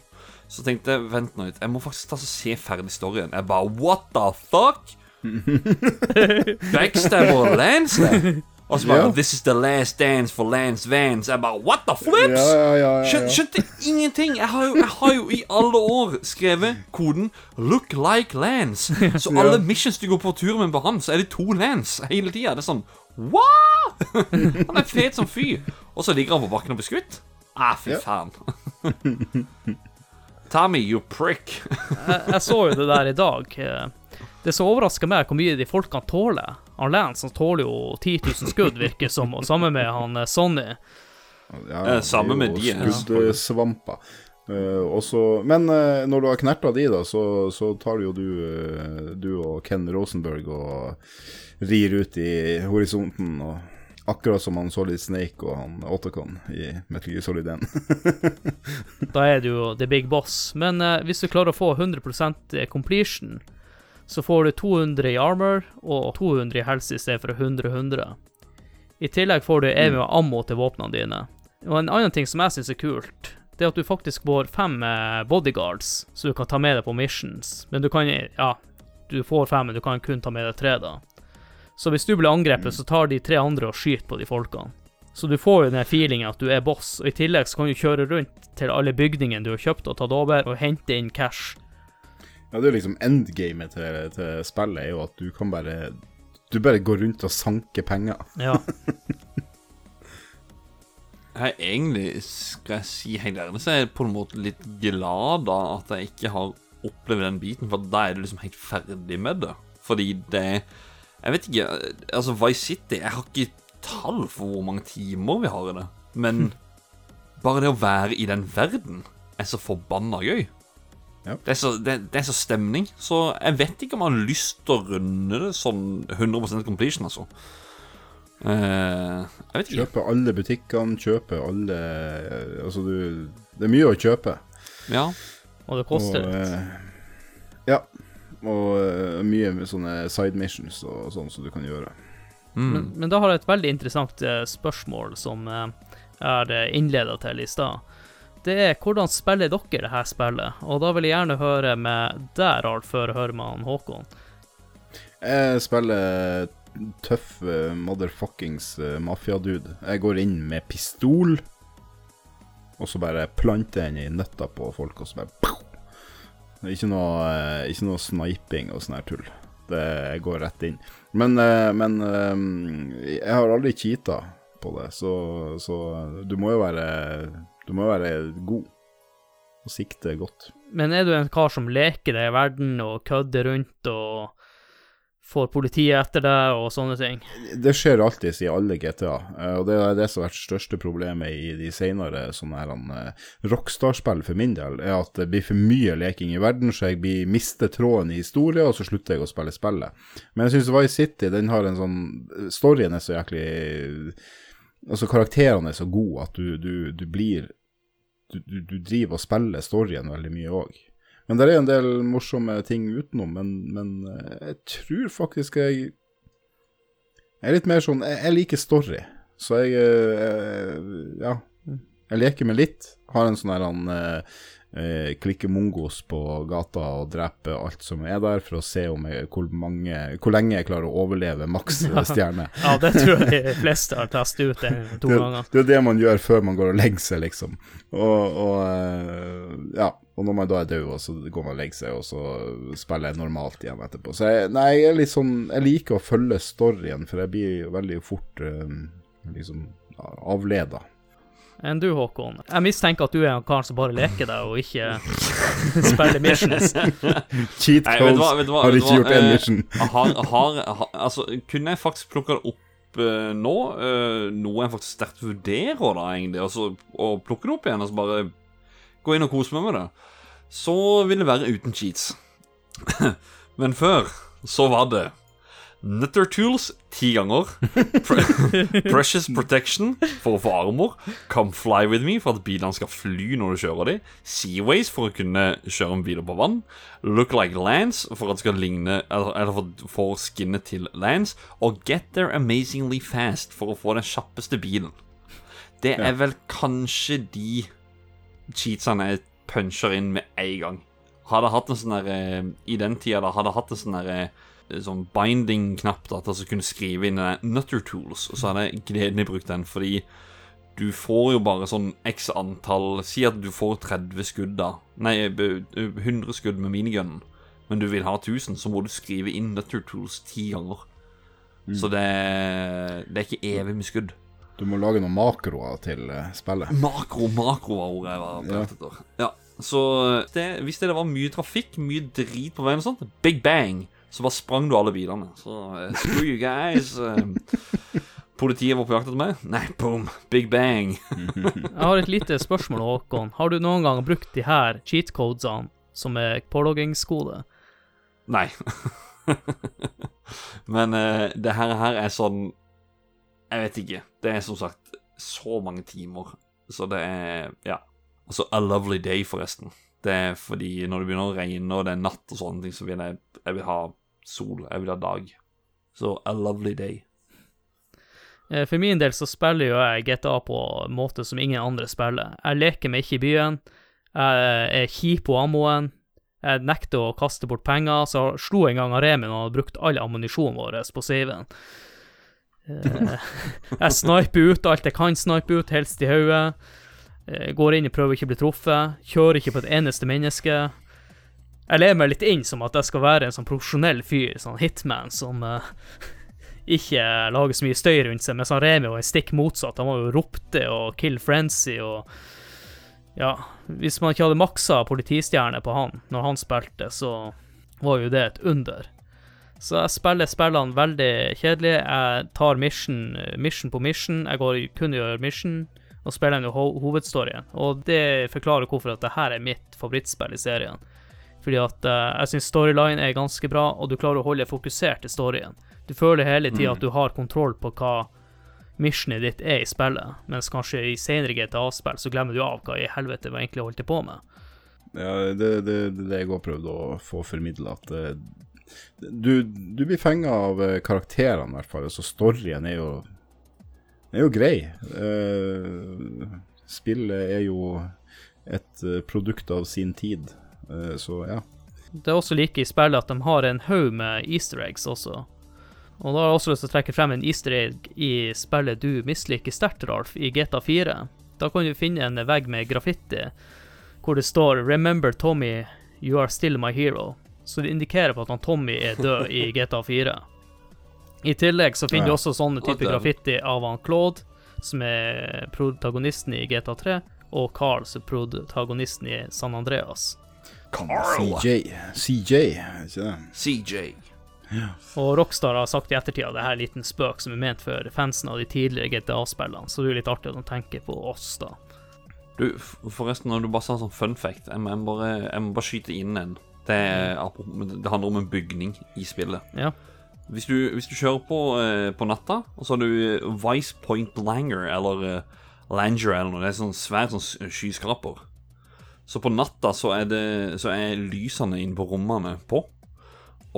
Så tenkte jeg vent nå litt, jeg må faktisk ta og se ferdig storyen. Jeg bare what the fuck? Backstabber Lance det? Og så bare Ja. This is the last dance for Lance Vance. Jeg bare What the flips? Ja, ja, ja, ja, ja. skjønte ingenting. Jeg har, jo, jeg har jo i alle år skrevet koden 'look like Lance'. Så alle missions du går på tur med på han, så er det to Lance hele tida. Det er sånn What?! Han er fet som fy. Og så ligger han på bakken og blir skutt. Ah, fy Ja. faen. Tommy, you prick. Jeg, jeg så jo det der i dag. Eh, Det som overraska meg, er hvor mye de folkene tåler. Han Lance han tåler jo 10 000 skudd, virker som, og sammen med han eh, Sonny. Ja, sammen samme med de, er Skuddsvamper. Uh, også, men uh, når du har knerta de, da, så, så tar jo du, uh, du og Ken Rosenberg og rir ut i horisonten. og Akkurat som han Solid Snake og han Otacon i Metal Gear Solid 1. Da er du jo the big boss. Men eh, hvis du klarer å få 100% completion, så får du 200 i armor og 200 i helse i stedet for 100-100. I tillegg får du evig mm. ammo til våpnene dine. Og en annen ting som jeg syns er kult, det er at du faktisk får fem eh, bodyguards, så du kan ta med deg på missions. Men du kan Ja, du får fem, men du kan kun ta med deg tre, da. Så hvis du blir angrepet, så tar de tre andre og skyter på de folkene. Så du får jo den feelingen at du er boss, og i tillegg så kan du kjøre rundt til alle bygningene du har kjøpt og tatt over, og hente inn cash. Ja, det er liksom endgamet til, til spillet, er jo at du kan bare Du bare går rundt og sanker penger. Ja. Jeg er egentlig, skal jeg si helt ærlig, så er jeg på en måte litt glad da at jeg ikke har opplevd den biten, for da er du liksom helt ferdig med det. Fordi det Jeg vet ikke, altså Vice City Jeg har ikke tall for hvor mange timer vi har i det, men bare det å være i den verden er så forbanna gøy. Ja. Det, er så, det, det er så stemning, så jeg vet ikke om han har lyst til å runde det sånn 100% completion, altså. Eh, jeg vet ikke. Kjøpe alle butikkene, kjøpe alle Altså, du Det er mye å kjøpe. Ja. Og det koster litt. eh, ja. Og eh, mye med sånne side missions og sånn som du kan gjøre. Mm. Men, men da har jeg et veldig interessant eh, spørsmål som eh, jeg er innleda til i stad. Det er hvordan spiller dere det her spillet? Og da vil jeg gjerne høre med deg, Ralf, før jeg hører med han Håkon. Jeg spiller tøff eh, motherfuckings uh, mafiadude. Jeg går inn med pistol, og så bare planter jeg den i nøtta på folk, og så bare Ikke noe, eh, ikke noe sniping og sånn her tull. Det jeg går rett inn. Men, eh, men eh, jeg har aldri cheata på det, så, så du må jo være Du må være god og sikte godt. Men er du en kar som leker deg i verden og kødder rundt og får politiet etter deg og sånne ting? Det skjer alltid i alle GTA, eh, og det er det som har vært største problemet i de senere sånne her eh, Rockstar-spill for min del, er at det blir for mye leking i verden, så jeg blir mister tråden i historien, og så slutter jeg å spille spillet. Men jeg syns Vice City den har en sånn Storyen er så jæklig Altså, karakterene er så gode at du, du, du blir du, du, driver og spiller storyen veldig mye òg. Men det er en del morsomme ting utenom, men, men eh, jeg tror faktisk jeg jeg er litt mer sånn Jeg, jeg liker story. Så jeg jeg, Ja. Jeg leker med litt. Har en sånn her han eh, klikke mongos på gata og drepe alt som er der, for å se om jeg, hvor, mange, hvor lenge jeg klarer å overleve maks stjerne. Ja, det tror jeg de fleste har testet ut en, to Det, ganger. det er det man gjør før man går og legger seg, liksom. Og, og eh, ja, og når man da er død, så går man og legger seg, og så spiller jeg normalt igjen etterpå. Så jeg, nei, jeg er litt sånn Jeg liker å følge storyen, for jeg blir veldig fort eh, liksom avleda. Enn du, Håkon? Jeg mistenker at du er en kar som bare leker deg og ikke spiller missions. Cheat codes har ikke gjort én eh, mission. har, har, har, altså, kunne jeg faktisk plukka det opp uh, nå, uh, noe jeg faktisk sterkt vurderer, da, egentlig, altså, å plukke det opp igjen og så bare gå inn og kose meg med det, så vil det være uten cheats. Men før så var det Nutter Tools ti ganger. Pre Precious Protection for å få armor. Come Fly With Me for at bilene skal fly når du kjører dem. Seaways for å kunne kjøre en biler på vann. Look Like Lance for at det skal ligne Eller, for, for skinnet til Lance. Og Get There Amazingly Fast for å få den kjappeste bilen. Det er vel kanskje de cheatsene jeg puncher inn med en gang. Hadde hatt en sånn der eh, I den tida da hadde hatt en sånn der eh, sånn binding-knapp da, til å kunne skrive inn Nutter Tools, og så hadde jeg gledelig brukt den, fordi du får jo bare sånn x antall Si at du får 30 skudd, da. Nei, 100 skudd med minigunnen, men du vil ha 1000, så må du skrive inn Nutter Tools ti ganger. Så det, det er ikke evig med skudd. Du må lage noen makroer til eh, spillet. Makro, makro var ordet jeg var på jakt etter. Ja. Så det, hvis det var mye trafikk, mye drit på veien og sånt, big bang, så bare sprang du alle bilene. Så uh, screw you guys. eh, politiet var på jakt etter meg. Nei, boom, big bang. Jeg har et lite spørsmål, Håkon. Har du noen gang brukt de her cheat codesene som er påloggingskode? Nei. Men uh, det her, her er sånn Jeg vet ikke. Det er som sagt så mange timer. Så det er Ja. Altså, A Lovely Day, forresten. Det er fordi når det begynner å regne og det er natt og sånne ting, så vil jeg, jeg vil ha sol. Vil ha dag. Så A Lovely Day. Eh, For min del så spiller jo jeg GTA på en måte som ingen andre spiller. Jeg leker meg ikke i byen. Jeg er kjip på ammoen. Jeg nekter å kaste bort penger, så jeg slo en gang Remi når han hadde brukt all ammunisjonen vår på saven. Eh, Jeg sniper ut alt jeg kan snipe ut, helst i hodet. Eh, Går inn og prøver ikke å bli truffet. Kjører ikke på et eneste menneske. Jeg ler meg litt inn som at jeg skal være en sånn profesjonell fyr, sånn hitman, som uh, ikke lager så mye støy rundt seg, mens han Remi var stikk motsatt. Han var jo ropte og kill frenzy og Ja, hvis man ikke hadde maksa politistjerne på han når han spilte, så var jo det et under. Så jeg spiller spillene veldig kjedelig. Jeg tar mission, mission på mission. Jeg går kun gjør mission, og spiller en ho hovedstoryen. Og det forklarer hvorfor at det her er mitt favorittspill i serien. Fordi at uh, jeg syns storyline er ganske bra, og du klarer å holde fokusert i storyen. Du føler hele tida at du har kontroll på hva missionet ditt er i spillet, mens kanskje i senere GTA-spill så glemmer du av hva i helvete vi egentlig holdt på med. Ja, det er det, det, jeg òg prøvde å få formidla, at uh, du, du blir fenga av eh, karakterene, i hvert fall. Så storyen er jo er jo grei. Uh, spillet er jo et produkt av sin tid, så ja. Det er også like i spillet at de har en haug med easter eggs også. Og da har jeg også lyst til å trekke frem en easter egg i spillet du misliker sterkt, Ralf, i GTA 4. Da kan du finne en vegg med graffiti hvor det står 'Remember Tommy, you are still my hero'. Så det indikerer på at han Tommy er død i GTA 4. I tillegg så finner du også sånne type graffiti av han Claude, som er protagonisten i GTA 3, og Carl, som er protagonisten i San Andreas. Carl! CJ. CJ, ikke det? CJ. Og Rockstar har sagt i ettertid at det her er en liten spøk som er ment for fansen av de tidligere GTA-spillene, så det er jo litt artig at de tenker på oss, da. Du, forresten, når du bare sa sånn fun fact, jeg må, bare, jeg må bare skyte inn en. Det, er, det handler om en bygning i spillet. Ja. Hvis du, hvis du kjører på, eh, på natta, og så har du eh, Vice Point Langer, eller eh, Langer eller noe, det er sånn svært sånn skyskraper. Så på natta så er, det, så er lysene inne på rommene på.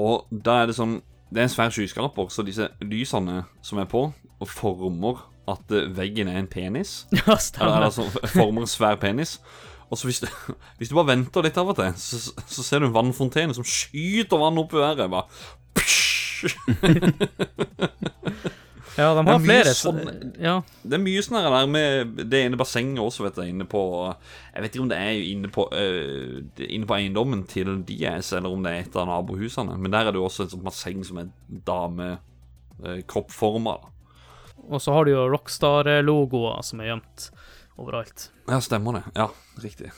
Og da er det sånn Det er en svær skyskraper, så disse lysene som er på, former at eh, veggen er en penis. Ja, stemmer. eller altså, former en svær penis. Og så hvis du, hvis du bare venter litt av og til, så, så ser du en vannfontene som skyter vann opp i været. Bare. Ja, de har flere sånn- Ja, Det er mye sånn her der med det ene bassenget også, vet jeg, inne på Jeg vet ikke om det er inne på, uh, inne på eiendommen til Diaz, eller om det er et av nabohusene. Men der er det jo også et sånt basseng som er damekroppforma. og så har du jo Rockstar-logoer som er gjemt overalt. Ja, stemmer det. Ja, riktig.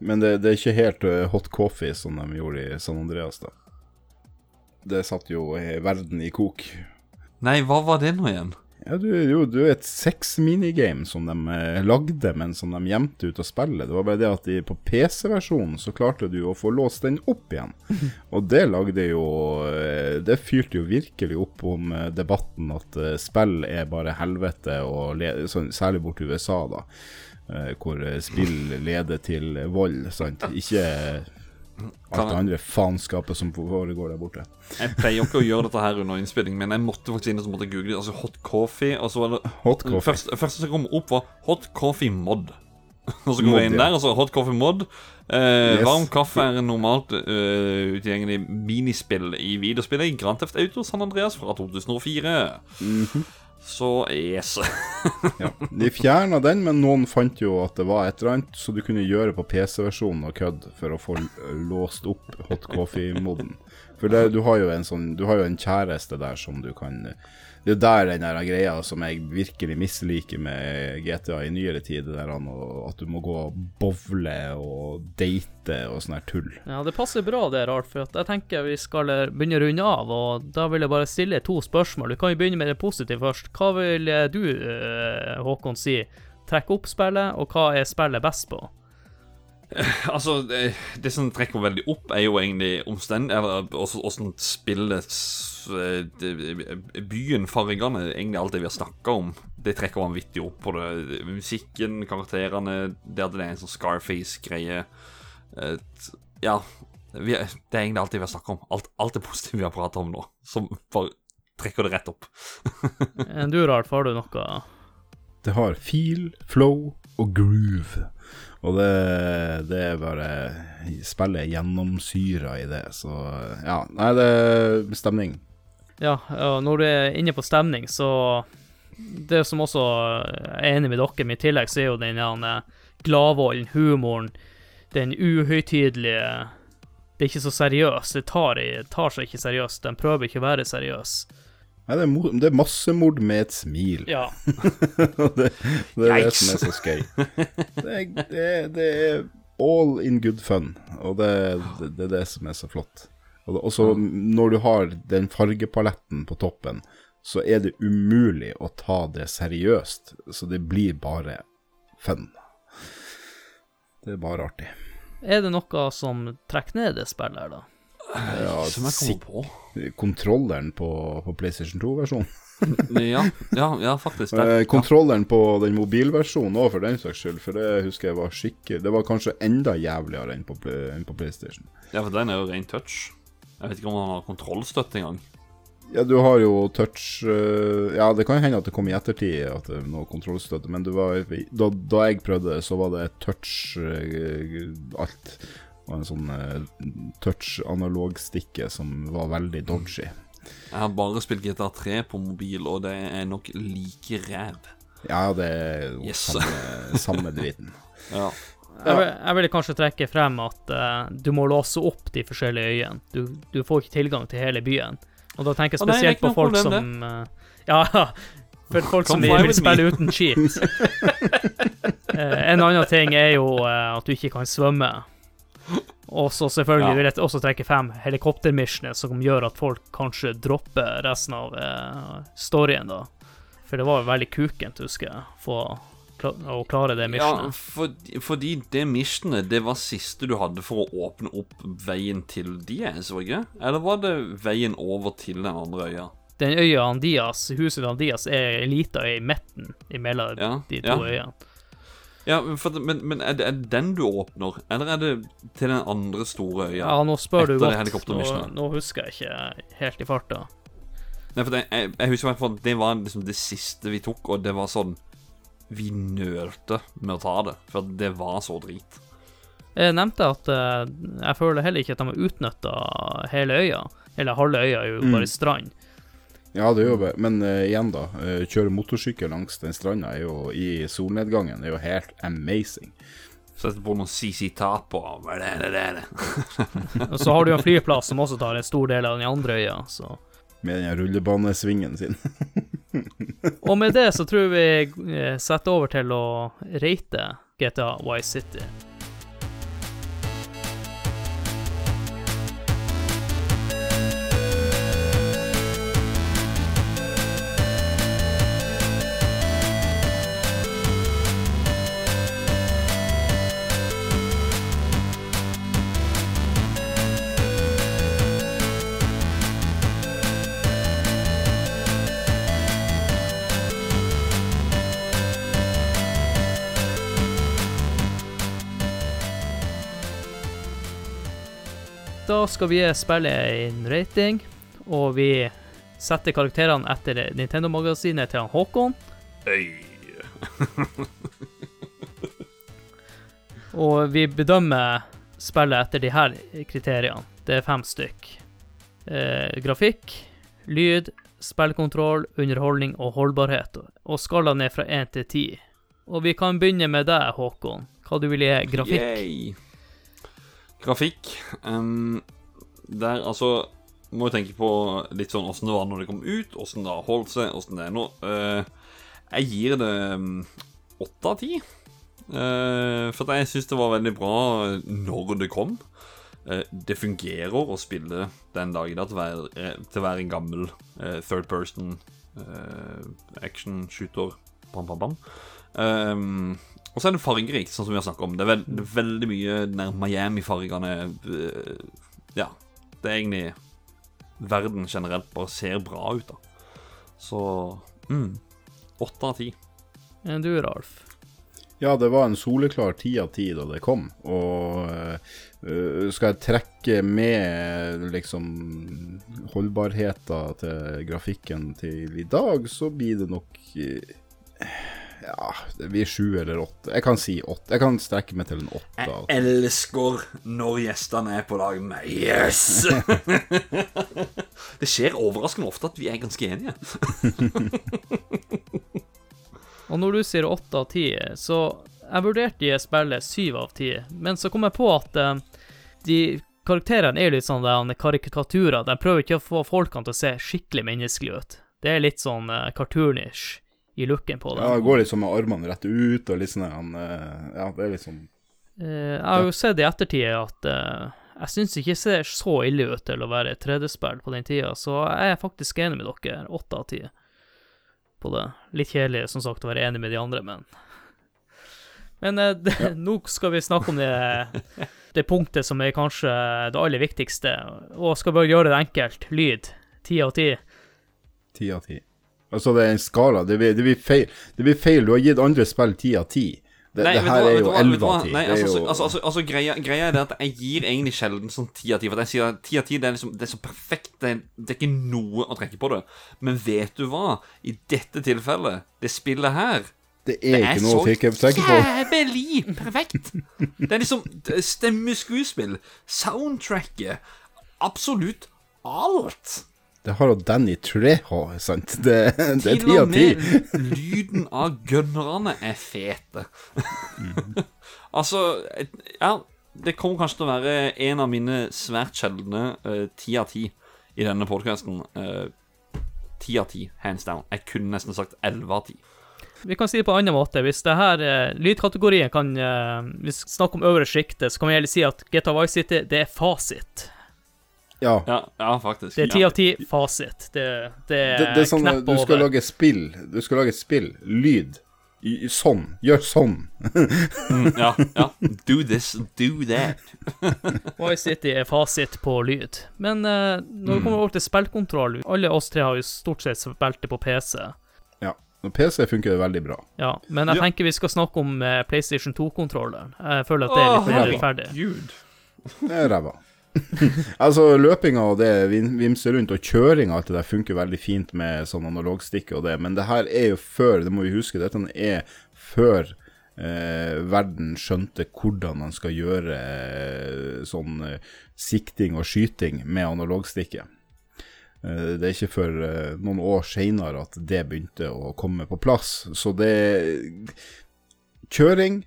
Men det, det er ikke helt eh, hot coffee som de gjorde i San Andreas, da. Det satt jo verden i kok. Nei, hva var det nå igjen? Ja, du, jo, du er et sex-minigame som de eh, lagde, men som de gjemte ut av spillet. Det var bare det at de, på PC-versjonen så klarte du å få låst den opp igjen. Og det lagde jo eh, Det fyrte jo virkelig opp om eh, debatten at spill er bare helvete, og sånn, særlig borti USA, da. Hvor spill leder til vold, sant. Ikke alt det andre faenskapet som foregår der borte. Jeg pleier ikke å gjøre dette her under innspilling, men jeg måtte faktisk inn og så måtte google altså hot coffee. Og så var det Hot coffee. Første, første som kom opp, var hot coffee mod. Og så går jeg inn der, og så hot coffee mod. Eh, Yes. Varm kaffe er normalt uh, utgjengelig minispill i videospillet i Grand Theft Auto San Andreas fra 2004. Mhm. Så yes. Ja. De fjerna den, men noen fant jo at det var et eller annet, så du kunne gjøre på PC-versjonen og kødd for å få låst opp hot coffee-moden. For det, du har sånn Du har jo en kjæreste der som du kan Det er jo der den der greia som jeg virkelig misliker med GTA i nyere tid, der at du må gå og bowle og date og sånn her tull. Ja, det passer bra det, Rart, for jeg tenker vi skal begynne å runde av, og da vil jeg bare stille to spørsmål. Du kan jo begynne med det positive først. Hva vil eh, du, eh, Håkon, si? Trekke opp spillet, og hva er spillet best på? altså, det, det som trekker veldig opp, er jo egentlig omstendighetene Og sånn åssen spillet eh, det- Byen, fargene, egentlig alt det vi har snakka om, det trekker vanvittig opp på det. Musikken, karakterene, det at det er en sånn Scarface-greie. Eh, Ja. Vi, det er egentlig alt det vi har snakka om. Alt, alt det positive vi har prata om nå, som bare trekker det rett opp. Du, Rart, har du noe Det har feel, flow og groove. Og det, det er bare Spillet gjennomsyra i det, så ja. Nei, det er stemning. Ja, og når du er inne på stemning, så Det som også er enig med dere, men i tillegg så er jo den gladvolden, humoren, den uhøytidelige Det er ikke så seriøst. Det tar, tar seg ikke seriøst. Den prøver ikke å være seriøs. Nei, det er, det er massemord med et smil. Ja. Det, det er det som er så skøy. Det er, det, det er all in good fun, og det, det, det er det som er så flott. Og så når du har den fargepaletten på toppen, så er det umulig å ta det seriøst. Så det blir bare fun. Det er bare artig. Er det noe som trekker ned det spillet her, da? Ja, som jeg kommer på. Kontrolleren på, på PlayStation 2-versjonen. Ja, ja, ja faktisk. Det. Eh, kontrolleren på den mobilversjonen òg, for den saks skyld. For det husker jeg var skikkelig Det var kanskje enda jævligere enn på, enn på PlayStation. Ja, for den er jo ren touch. Jeg vet ikke om han har kontrollstøtte engang. Ja, du har jo touch eh, Ja, det kan hende at det kom i ettertid at det er noe kontrollstøtte, men var, da, da jeg prøvde, så var det touch eh, alt. Var en sånn eh, touch analogstikke som var veldig dodgy. Jeg har bare spilt GTA 3 på mobil, og det er nok like ræv. Ja, det er jo Yes. samme, samme driten. Ja. Jeg, vil, jeg vil, kanskje trekke frem at uh, du må låse opp de forskjellige øyene. Du, du får ikke tilgang til hele byen. Og da tenker jeg nei, spesielt på folk problem, som uh, Ja, for folk som Come vil, vil spille me. uten cheat. uh, en annen ting er jo at du ikke kan svømme. Og så selvfølgelig Ja. vil jeg også trekke fem helikoptermissioner som gjør at folk kanskje dropper resten av eh, storyen, da. For det var jo veldig kukent, husker jeg, for å klare det Ja, for, fordi det missionet, det var siste du hadde for å åpne opp veien til Diaz, var det ikke? Eller var det veien over til den andre øya? Den øya Andias, huset Andias, er ei lita øy i midten imellom Ja, de to ja. øyene. Ja, for, men, men er, det, den du åpner, eller er det til den andre store øya? Ja, nå spør du godt. Nå, nå husker jeg ikke helt i farta. Nei, for det, jeg, jeg husker i hvert fall at det var liksom det siste vi tok, og det var sånn Vi nølte med å ta det, for det var så drit. Jeg nevnte at eh, jeg føler heller ikke at de har utnytta hele øya. Eller halve øya er jo Mm. bare strand. Ja, det gjør jo Men uh, igjen, da. eh, kjøre motorsykkel langs den stranda er jo i solnedgangen er jo helt amazing. Sette på noen CC Tapo og det, det, det, det. Så har du jo en flyplass som også tar en stor del av den andre øya, så Med den rullebanesvingen sin. Og med det så tror jeg vi eh, setter over til å rate GTA Vice City. Da skal vi spille en rating, og vi setter karakterene etter Nintendo-magasinet til han Håkon. Øy. Og vi bedømmer spillet etter de her kriteriene. Det er fem stykk. Eh, grafikk, lyd, spillkontroll, underholdning og holdbarhet. Og skalaen er fra én til ti. Og vi kan begynne med deg, Håkon. Hva du vil gi grafikk? Yay. Grafikk um, Der, altså Må jo tenke på litt sånn åssen det var når det kom ut, åssen det har holdt seg, åssen det er nå. Uh, jeg gir det åtte av ti. Eh, for jeg syns det var veldig bra når det kom. Eh, det fungerer å spille den dag i dag til å være, en gammel third person action shooter. Bam, bam, bam. Um, og så er det fargerikt, sånn som vi har snakket om. Det er, veld, det er veldig mye der Miami-fargene øh, Ja. Det er egentlig Verden generelt bare ser bra ut, da. Så mm, Åtte av ti. Enn du, Ralf? Ja, det var en soleklar ti av ti da det kom, og øh, skal jeg trekke med liksom holdbarheten til grafikken til i dag, så blir det nok Ja, det blir sju eller åtte. Jeg kan si åtte. Jeg kan strekke meg til en åtte. Jeg altså. elsker når gjestene er på lag med. Yes! det skjer overraskende ofte at vi er ganske enige. Og når du sier åtte av ti, så Jeg vurderte å gi spillet syv av ti, men så kom jeg på at eh, de karakterene er litt sånn der, karikaturer. De prøver ikke å få folkene til å se skikkelig menneskelige ut. Det er litt sånn uh, cartoonish i looken på det. Ja, det går liksom med armene rett ut og litt sånn han, øh, Ja, det er liksom uh, jeg har jo sett i ettertid at uh, jeg syns ikke det ser så ille ut til å være et 3D-spill på den tida, så jeg er faktisk enig med dere. Åtte av ti på det. Litt kjedelig, som sagt, å være enig med de andre, men Men eh, det, nå skal vi snakke om det, det punktet som er kanskje det aller viktigste, og skal bare gjøre det enkelt. Lyd. Ti av ti. ti av ti. Altså, det er en skala. Det blir, det blir feil. Det blir feil. Du har gitt andre spill ti av ti. Det, Nei, det her hva- er jo elleve av ti. Det er altså, altså, altså, altså greia, greia er det at jeg gir egentlig sjelden sånn ti av ti. For jeg sier at ti av ti det er liksom Det er så perfekt. Det er, det er ikke noe å trekke på det. Men vet du hva? I dette tilfellet, det spillet her Det er ikke noe å trekke trekke på. jævlig perfekt! Det er liksom det er stemmeskuespill, soundtracket, absolutt alt. Det har jo Danny Treho, sant? Det, det er ti og av ti. med lyden av gunnerne er fete. altså, ja Det kommer kanskje til å være en av mine svært sjeldne ti ti av ti i denne podkasten. Ti av ti, hands down. Jeg kunne nesten sagt elleve av ti. Vi kan si det på en annen måte. Hvis det her uh, lydkategorien kan uh, Hvis vi snakker om øvre sjiktet, så kan vi heller si at GTA Vice City, det er fasit. Ja. Ja, ja faktisk. Det er ti av ti fasit. Det, det er Det, det er sånn knepp du skal over. lage spill. Du skal lage spill. Lyd. I, i- sånn. Gjør sånn. Mm, ja, ja. Do this, do that. Voice City er fasit på lyd. Men uh, når det kommer over til spillkontroll Alle oss tre har jo stort sett spilt det på PC. Ja. PC funker det veldig bra. Ja, men jeg Ja. tenker vi skal snakke om uh, PlayStation 2-kontrolleren. Jeg føler at det er litt mer rettferdig. Det er ræva. Altså, løpinga og det vimser rundt, og kjøringa og alt det der funker veldig fint med sånn analogstikke og det, men det her er jo før, det må vi huske, dette er før eh, verden skjønte hvordan man skal gjøre eh, sånn eh, sikting og skyting med analogstikke. Eh, det er ikke før eh, noen år seinere at det begynte å komme på plass. Så det Kjøring,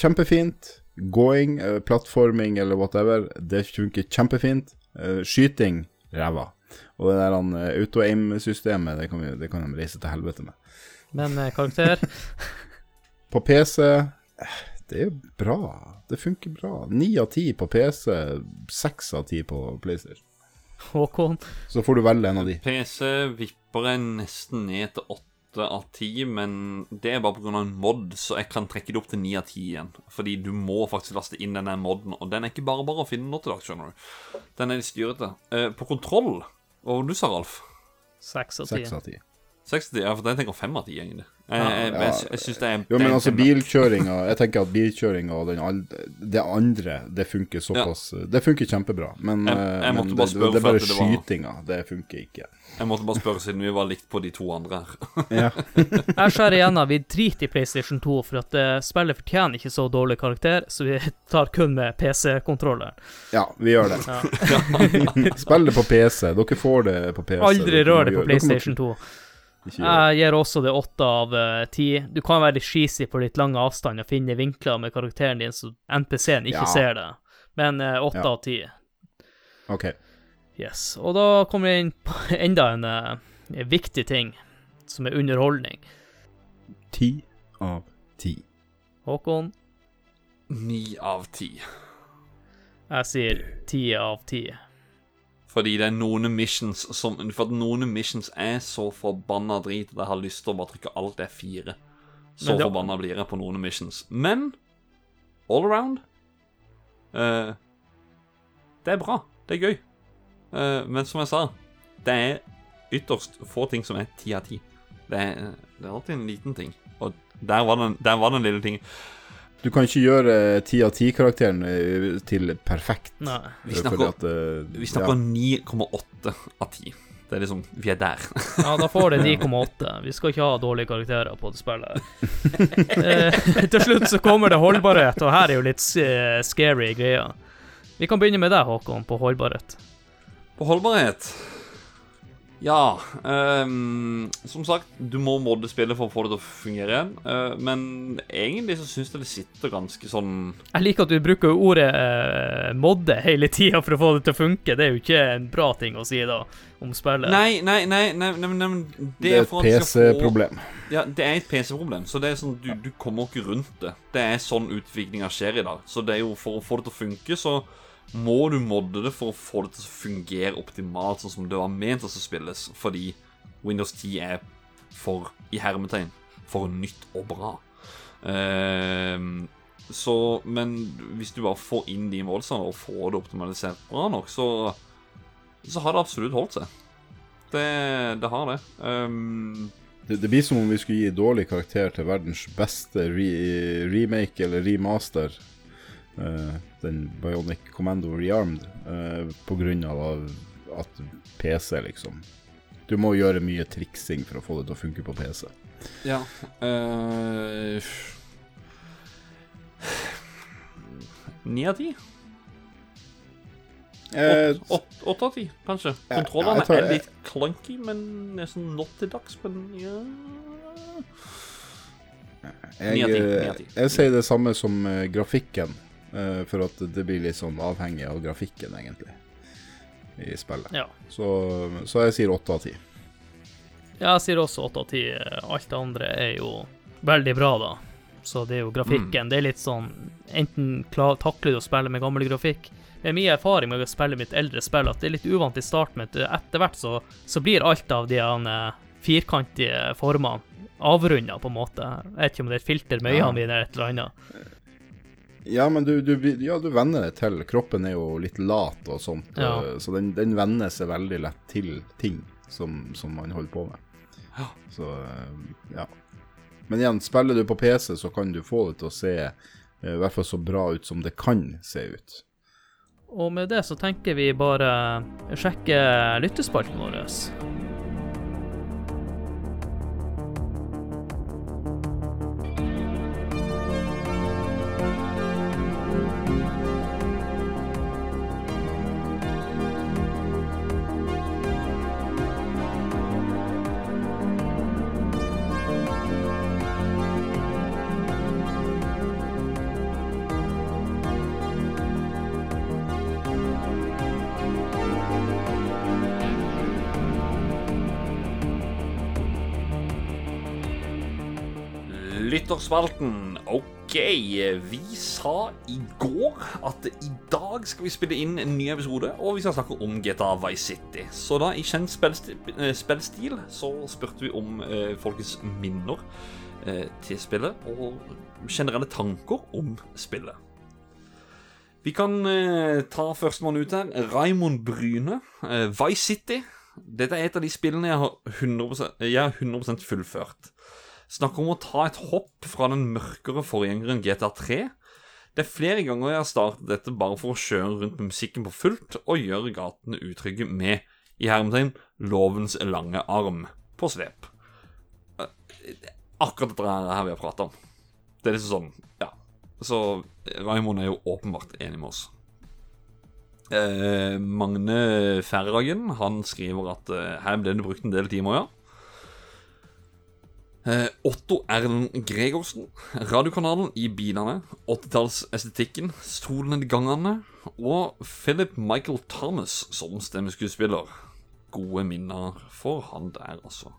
kjempefint. Going, eh, plattforming eller whatever, det funker kjempefint. Eh, Skyting, ræva. Og det der eh, auto-aim-systemet, det, kan det kan de reise til helvete med. Men karakter På PC Det er bra. Det funker bra. Ni av ti på PC, seks av ti på PlayStation. Håkon. Så får du velge en av de. PC vipper en nesten ned til 8 av 10, men det er bare pga. en mod, så jeg kan trekke det opp til 9 av 10 igjen. Fordi du må faktisk laste inn denne moden, og den er ikke bare bare å finne nå til dags, skjønner du. Den er litt styrete. Uh, på kontroll, hva var det du sa, Ralf? Seks av ti. Seks av ti. 60? Ja, for den tenker fem av ti, egentlig. Jeg, jeg, jeg, jeg, jeg synes det er Jo, men altså bilkjøringa Jeg tenker at bilkjøringa og den det andre, det funker såpass Det funker kjempebra, men, Jeg- eh, men bare det, spørre det er bare skytinga. Det funker ikke. Jeg måtte bare spørre siden vi var likt på de to andre her. Ja. Jeg skjærer igjennom. Vi driter i PlayStation 2, for at eh, spillet fortjener ikke så dårlig karakter, så vi tar kun med PC-kontrolleren. ja, vi gjør det. Ja. Spill det på PC. Dere får det på PC. Aldri rør det på PlayStation 2. Jeg gir også det åtte av eh, ti. Du kan være litt cheesy på litt lang avstand og finne vinkler med karakteren din så NPC-en ikke Ja. ser det, men eh, åtte Ja. av ti. OK. Yes. Og da kommer vi inn på enda en uh, viktig ting, som er underholdning. Ti av ti. Håkon, 9 av 10. jeg sier ti av ti. Fordi det er noen missions som For at noen missions er så forbanna drit at jeg har lyst til å bare trykke alt er fire. Så det- forbanna blir jeg på noen missions. Men all around uh, Det er bra. Det er gøy. Uh, men som jeg sa, det er ytterst få ting som er ti av ti. Det det er alltid en liten ting. Og der var den, der var den lille tingen. Du kan ikke gjøre ti av ti-karakteren eh, til perfekt. Nei. Vi snakker, at, eh, vi snakker 9,8 av 10. Det er liksom Vi er der. Ja, da får det 9,8. Vi skal ikke ha dårlige karakterer på det spillet. eh, til slutt så kommer det holdbarhet, og her er jo litt eh, scary greier. Vi kan begynne med deg, Håkon, på holdbarhet. På holdbarhet Ja. um, som sagt, du må modde spillet for å få det til å fungere igjen. Uh, men egentlig så syns jeg det sitter ganske sånn Jeg liker at du bruker ordet uh, modde hele tida for å få det til å funke. Det er jo ikke en bra ting å si da, om spillet. Nei, nei, nei, nei, nei, nei, nei det, Det er et PC-problem. Ja, det er et PC-problem, så det er sånn, du, du kommer ikke rundt det. Det er sånn utviklinga skjer i dag. Så det er jo for å få det til å funke, så må du modde det for å få det til å fungere optimalt, sånn som det var ment å spilles, fordi Windows 10 er for, i hermetegn, for nytt og bra. Uh, så, men hvis du bare får inn de målsene og får det optimalisert bra nok, så, så har det absolutt holdt seg. Det, det har det. Um, Det, det blir som om vi skulle gi dårlig karakter til verdens beste re remake eller remaster. eh, den Bionic Commando Rearmed. Uh, på grunn av at PC, liksom. Du må gjøre mye triksing for å få det til å funke på PC. Ja eh, Ni av ti? Eh, Åt- åt- Åtte av ti, kanskje. Ja, Kontrollene tar- er litt clunky, men er sånn not til dags, men ja jeg, ni av ti, eh, ni av ti. jeg sier det samme som eh, grafikken. Eh, for at det blir litt sånn avhengig av grafikken, egentlig, i spillet. Ja. Så, så jeg sier åtte av ti. Jeg sier også åtte av ti. Alt det andre er jo veldig bra, da. Så det er jo grafikken. Det er litt sånn Enten klar, takler du å spille med gammel grafikk. Det er mye erfaring med å spille mitt eldre spill at det er litt uvant i starten, men etter hvert så, så blir alt av de firkantige formene avrunda, på en måte. Jeg vet ikke om det er et filter med Ja. øynene mine eller et eller annet. Ja, men du, du, ja, du venner deg til. Kroppen er jo litt lat og sånt, Ja. eh, så den, den venner seg veldig lett til ting som, som man holder på med. Ja. Så, eh, ja. Men igjen, spiller du på PC, så kan du få det til å se eh, i hvert fall så bra ut som det kan se ut. Og med det så tenker vi bare sjekke lyttespalten vår. Lytterspalten. Ok, vi sa i går at i dag skal vi spille inn en ny episode, og vi skal snakke om GTA Vice City. Så da, i kjent spillstil, eh, så spurte vi om eh, folkets minner eh, til spillet, og generelle tanker om spillet. Vi kan eh, ta førstemann ut her. Raymond Bryne. Eh, Vice City. Dette er et av de spillene jeg har 100%, jeg har 100% fullført. Snakker om å ta et hopp fra den mørkere forgjengeren GTA3. Det er flere ganger jeg har startet dette bare for å kjøre rundt med musikken på fullt og gjøre gatene utrygge med, i hermetegn, lovens lange arm på slep. Eh, Akkurat dette her vi har prata om. Det er liksom sånn, ja. Så Raymond er jo åpenbart enig med oss. Eh, Magne Ferragen han skriver at eh, her ble det brukt en del timer, ja. Eh, Otto Erlend Gregorsen, radiokanalen i bilene, 80-tallsestetikken, stolene i gangene, og Philip Michael Thomas som stemmeskuespiller. Gode minner for han der, altså.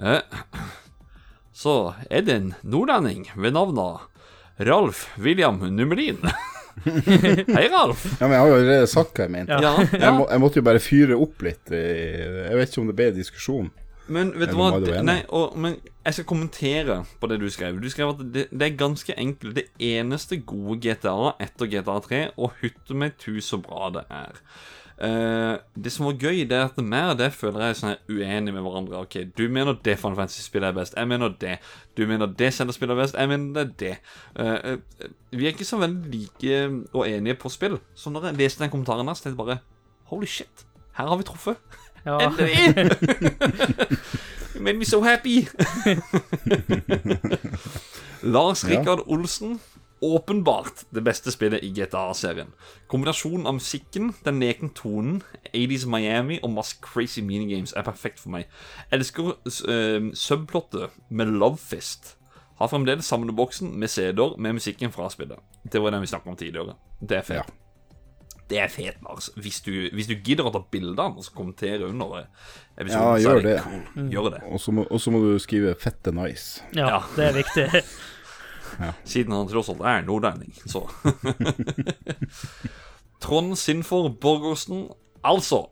Eh, så er det en nordlending ved navnet Ralf William Nummelin. Hei, Ralf. Ja, men jeg har jo allerede sagt hva jeg mente. Ja. Ja, Jeg, må, jeg måtte jo bare fyre opp litt. Jeg vet ikke om det ble diskusjon. Men vet du hva? Nei, og, men jeg skal kommentere på det du skrev. Du skrev at det, det er ganske enkelt. Det eneste gode GTA etter GTA 3, og hytte meg tu så bra det er. Uh, det som var gøy, det er at mer av det føler jeg er sånn uenig med hverandre. Ok, Du mener det Final Fantasy-spillet er best, jeg mener det. Du mener det Zelda-spillet er best, jeg mener det er det. Uh, uh, vi er ikke så veldig like og enige på spill. Så når jeg leste den kommentaren her, så tenkte jeg bare Holy shit, her har vi truffet. Ja. Endelig! You made me so happy. Lars Rikard Olsen. Åpenbart det beste spillet i GTA-serien. Kombinasjonen av musikken, den nekne tonen, 80's Miami og masse crazy minigames er perfekt for meg. Elsker uh, subplottet med Love Fist. Har fremdeles samleboksen med CD-er med musikken fra spillet. Det var den vi snakket om tidligere. Det er fett. Ja. Det er fet, Lars. Hvis du, hvis du gidder å ta bilde av den og så kommentere under episoden, Ja, gjør det, det. cool. Gjør det. Og så må, må du skrive 'fette nice'. ja, Ja. det er viktig. Siden han tross alt er nordlending, så Trond Sinfor Borgersen. Altså,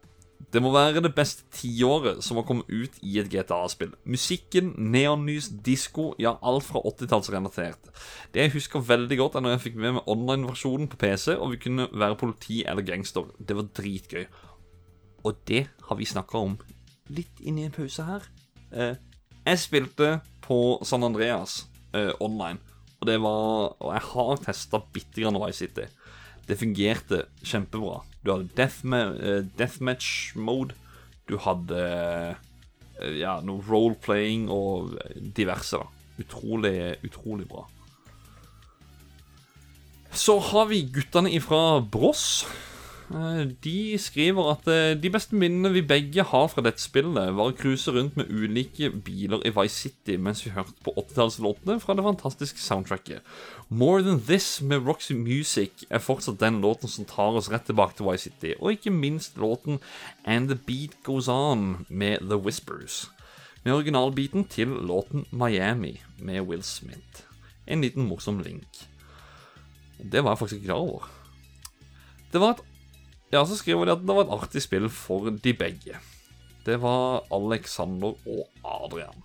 det må være det beste tiåret som har kommet ut i et GTA-spill. Musikken, neonlys, disko, ja, alt fra 80-tallsrelatert. Det jeg husker veldig godt, er når jeg fikk med meg online-versjonen på PC, og vi kunne være politi eller gangster. Det var dritgøy. Og det har vi snakka om litt inni en pause her. Eh, jeg spilte på San Andreas eh, online, og det var Og jeg har testa bitte grann Vice City. Det fungerte kjempebra. Du hadde eh, deathmatch mode. Du hadde eh, ja, noe role-playing og diverse, da. Utrolig, utrolig bra. Så har vi guttene ifra Bross. Eh, De skriver at eh, de beste minnene vi begge har fra dette spillet, var å cruise rundt med ulike biler i Vice City mens vi hørte på 80-tallslåtene fra det fantastiske soundtracket. More Than This med Roxy Music er fortsatt den låten som tar oss rett tilbake til Vice City, og ikke minst låten And The Beat Goes On med The Whispers. Med originalbiten til låten Miami med Will Smith. En liten morsom link. Det var jeg faktisk ikke klar over. Det var et Ja, så skriver de at det var et artig spill for de begge. Det var Alexander og Adrian.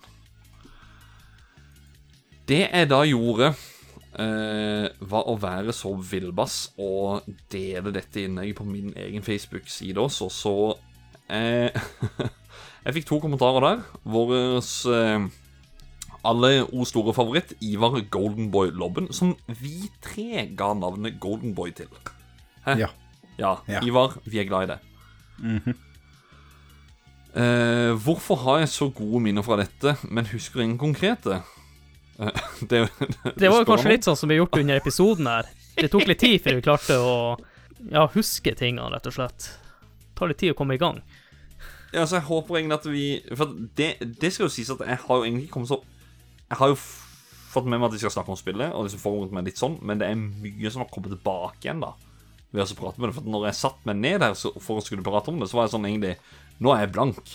Det jeg da gjorde, eh, var å være så villbass og dele dette innlegget på min egen Facebook-side også, så eh, Jeg fikk to kommentarer der. Vår eh, alle O store favoritt, Ivar Goldenboy Lobben, som vi tre ga navnet Goldenboy til. Hæ? Ja. Ja, Ja. Ivar, vi er glad i deg. Eh, hvorfor har jeg så gode minner fra dette, men husker ingen konkrete? Eh, det, det, jo- Det var jo kanskje litt sånn som vi gjorde gjort under episoden her. Det tok litt tid før vi klarte å ja, huske tingene, rett og slett. Det tar litt tid å komme i gang. Ja, altså, jeg håper egentlig at vi For det, det skal jo sies at jeg har jo egentlig kommet så Jeg har jo fått med meg at vi skal snakke om spillet, og liksom forberedt meg litt sånn, men det er mye som har kommet tilbake igjen, da. Ved å prate med det. For når jeg satte meg ned her for å skulle prate om det, så var jeg sånn egentlig Nå er jeg blank.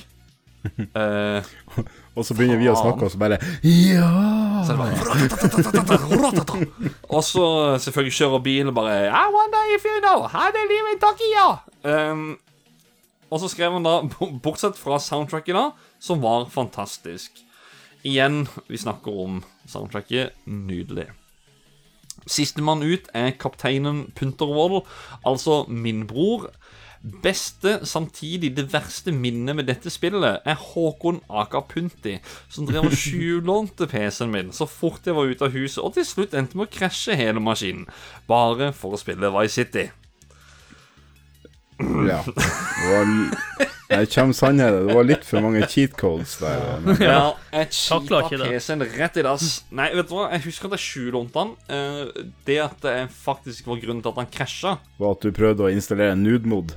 Uh, Og så begynner vi å snakke, og så bare Ja! så bare Og så selvfølgelig kjører bilen og bare I wonder if you know how they live in Tokyo. Um, og så skrev han da, bortsett fra soundtracket da, som var fantastisk. Igjen, vi snakker om soundtracket. Nydelig. Sistemann ut er kapteinen Puntervold, altså min bror. Beste, samtidig det verste minnet med dette spillet er Håkon Aka Punti, som drev og skjulånte PC-en min så fort jeg var ute av huset, og til slutt endte med å krasje hele maskinen, bare for å spille Vice City. Ja. Det var Nei, kjem sannheten. Det var litt for mange cheat codes der. Men Ja, jeg cheata. PC-en rett i dass. Nei, vet du hva, jeg husker at jeg tjuvlånte den. Eh, det at det faktisk var grunnen til at han krasja var at du prøvde å installere en nude-mod.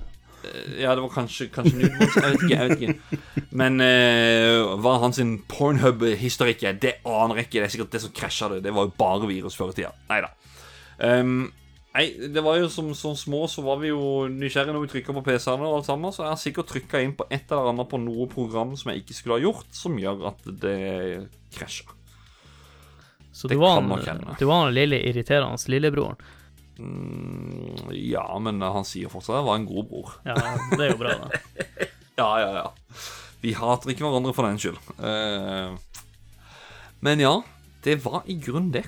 Ja, det var kanskje, kanskje nudemod. jeg vet ikke. jeg vet ikke Men uh, hva hans sin Pornhub-historikk er, det aner jeg ikke. Det er sikkert det som krasja det. Det var jo bare virus før i tida. Nei da. Um, nei, det var jo som, som små, så var vi jo nysgjerrige når vi trykka på PC-ene og alt sammen. Så jeg har sikkert trykka inn på et eller annet på noe program som jeg ikke skulle ha gjort, som gjør at det krasja. Så Det du var, han, du var han lille irriterende lillebroren. Mm, ja, men han sier fortsatt at jeg var en god bror. Ja, det er jo bra, da. Ja, ja, ja. Vi hater ikke hverandre for den skyld. Uh, men ja, det var i grunnen det.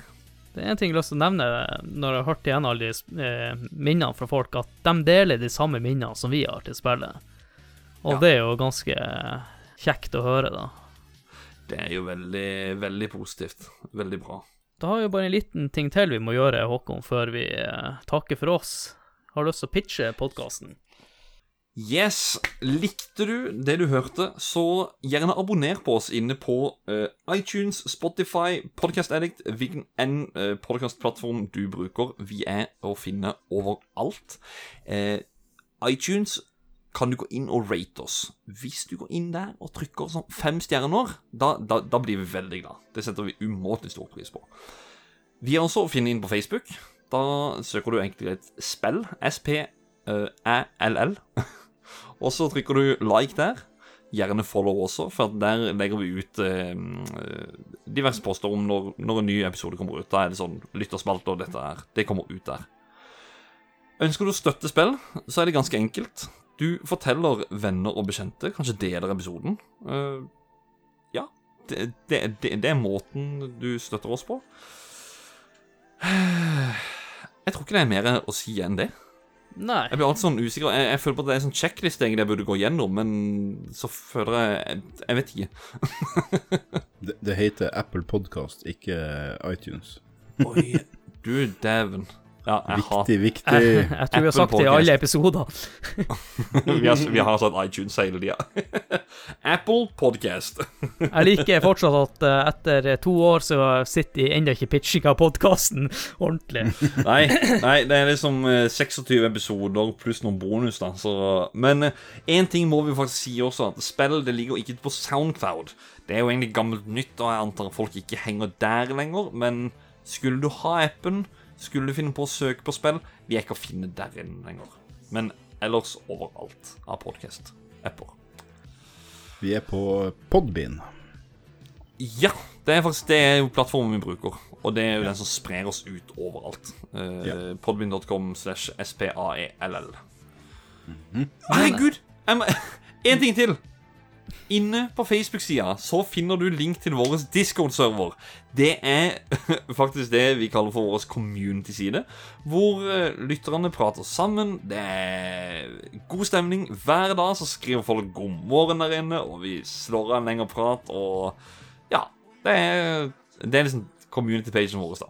Det er en ting jeg har lyst til å nevne når jeg har hørt igjen alle de eh, minnene fra folk, at de deler de samme minnene som vi har til spillet. Og Ja. det er jo ganske kjekt å høre, da. Det er jo veldig, veldig positivt. Veldig bra. Da har vi jo bare en liten ting til vi må gjøre, Håkon, før vi eh, takker for oss. Har du lyst til å pitche podkasten? Yes, likte du det du hørte, så gjerne abonner på oss inne på uh, iTunes, Spotify, Podcast Addict, hvilken enn uh, podkastplattform du bruker. Vi er å finne overalt. Uh, iTunes kan du gå inn og rate oss. Hvis du går inn der og trykker sånn fem stjerner, da, da, da blir vi veldig glad. Det setter vi umåtelig stor pris på. Vi er også å finne inn på Facebook. Da søker du egentlig et spill. S-P-æ-l-l. Og så trykker du like der. Gjerne follow også, for der legger vi ut eh, diverse poster om når, når en ny episode kommer ut. Da er det sånn lytterspalte og dette her. Det kommer ut der. Ønsker du å støtte spill, så er det ganske enkelt. Du forteller venner og bekjente, kanskje deler episoden. Eh, ja, det, det, det, det er måten du støtter oss på. Jeg tror ikke det er mer å si enn det. Nei. Jeg blir alltid sånn usikker. Jeg, jeg føler på at det er en sånn sjekkliste jeg burde gå gjennom, men så føler jeg Jeg vet ikke. Det, det heter Apple Podcast, ikke iTunes. Oi, du dæven. Ja, Viktig, viktig. Jeg, jeg tror vi har sagt det i alle episoder. Vi har, vi har satt iTunes hele tida. Apple Podcast. Jeg liker fortsatt at uh, etter to år så sitter de ennå ikke pitchinga podkasten ordentlig. Nei, nei, det er liksom uh, 26 episoder pluss noen bonus, da. Så, men én ting må vi faktisk si også, at spill det ligger ikke på Soundcloud. Det er jo egentlig gammelt nytt, og jeg antar folk ikke henger der lenger. Men skulle du ha appen, skulle du finne på å søke på spill, vi er ikke å finne der inne lenger. Men ellers overalt av podkast-apper. Vi er på Podbean. Ja, det er faktisk det er jo plattformen vi bruker. Og det er jo den som sprer oss ut overalt. Uh, Ja. Podbean.com slash spaell. Mm -hmm. Herregud! En ting til. Inne på Facebook-sida så finner du link til vår Discord-server. Det er faktisk det vi kaller for vår community-side. Hvor eh, lytterne prater sammen. Det er god stemning. Hver dag så skriver folk 'god morgen' der inne, og vi slår av en lengre prat. Og ja, det er, det er liksom community-pagen vår, da.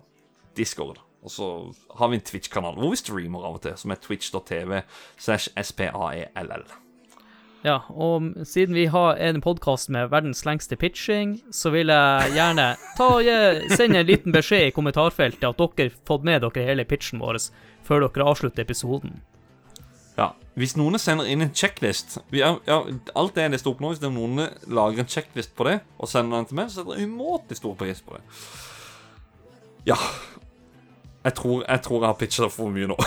Discord. Og så har vi en Twitch-kanal hvor vi streamer av og til, som er twitch.tv slash spaell. Ja, og siden vi har en podkast med verdens lengste pitching, så vil jeg gjerne ta, gi- sende en liten beskjed i kommentarfeltet at dere har fått med dere hele pitchen vår før dere avslutter episoden. Ja. Hvis noen sender inn en checklist er, ja, Alt det jeg leste opp nå, hvis noen lager en checklist på det og sender den til meg, så setter jeg umåtelig stor pris på det. Ja. Jeg tror jeg, tror jeg har pitcha for mye nå.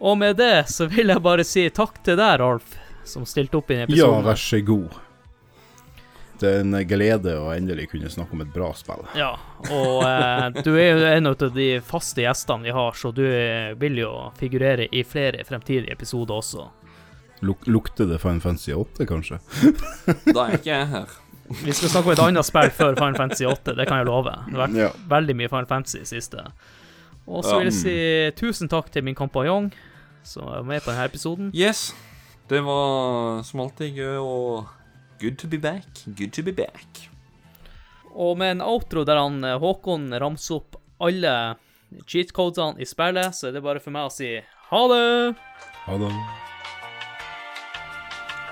Og med det så vil jeg bare si takk til deg, Rolf, som stilte opp i episoden. Ja, vær så god. Det er en glede å endelig kunne snakke om et bra spill. Ja, og eh, du er jo en av de faste gjestene vi har, så du eh, vil jo figurere i flere fremtidige episoder også. Luk lukter det Final Fantasy 8, kanskje? Da er ikke jeg her. Vi skal snakke om et annet spill før Final Fantasy 8, det kan jeg love. Det har vært Ja. veldig mye Final Fantasy i siste. Og så vil jeg si tusen takk til min kompanjong som var med på denne episoden. Yes. Det var som alltid gøy og good to be back. Good to be back. Og med en outro der han eh, Håkon ramser opp alle cheat codene i spillet, så er det bare for meg å si ha det! Ha det.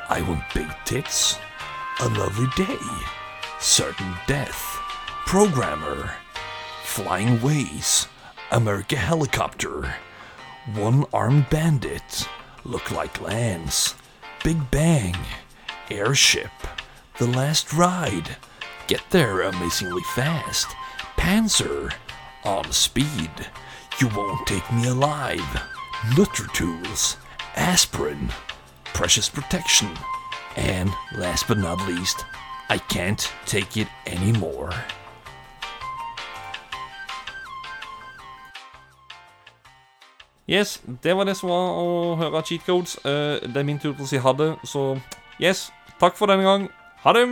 I want big tits, a lovely day, certain death, programmer, flying ways, America helicopter, one armed bandit, look like Lance, Big Bang, airship, the last ride, get there amazingly fast, Panzer, on speed, you won't take me alive, Nutter Tools, aspirin, precious protection. And last but not least, I can't take it anymore. Yes, det var det som var å høre cheat codes. Eh, det er min tur til å si ha det, så yes. Takk for denne gang. Ha det!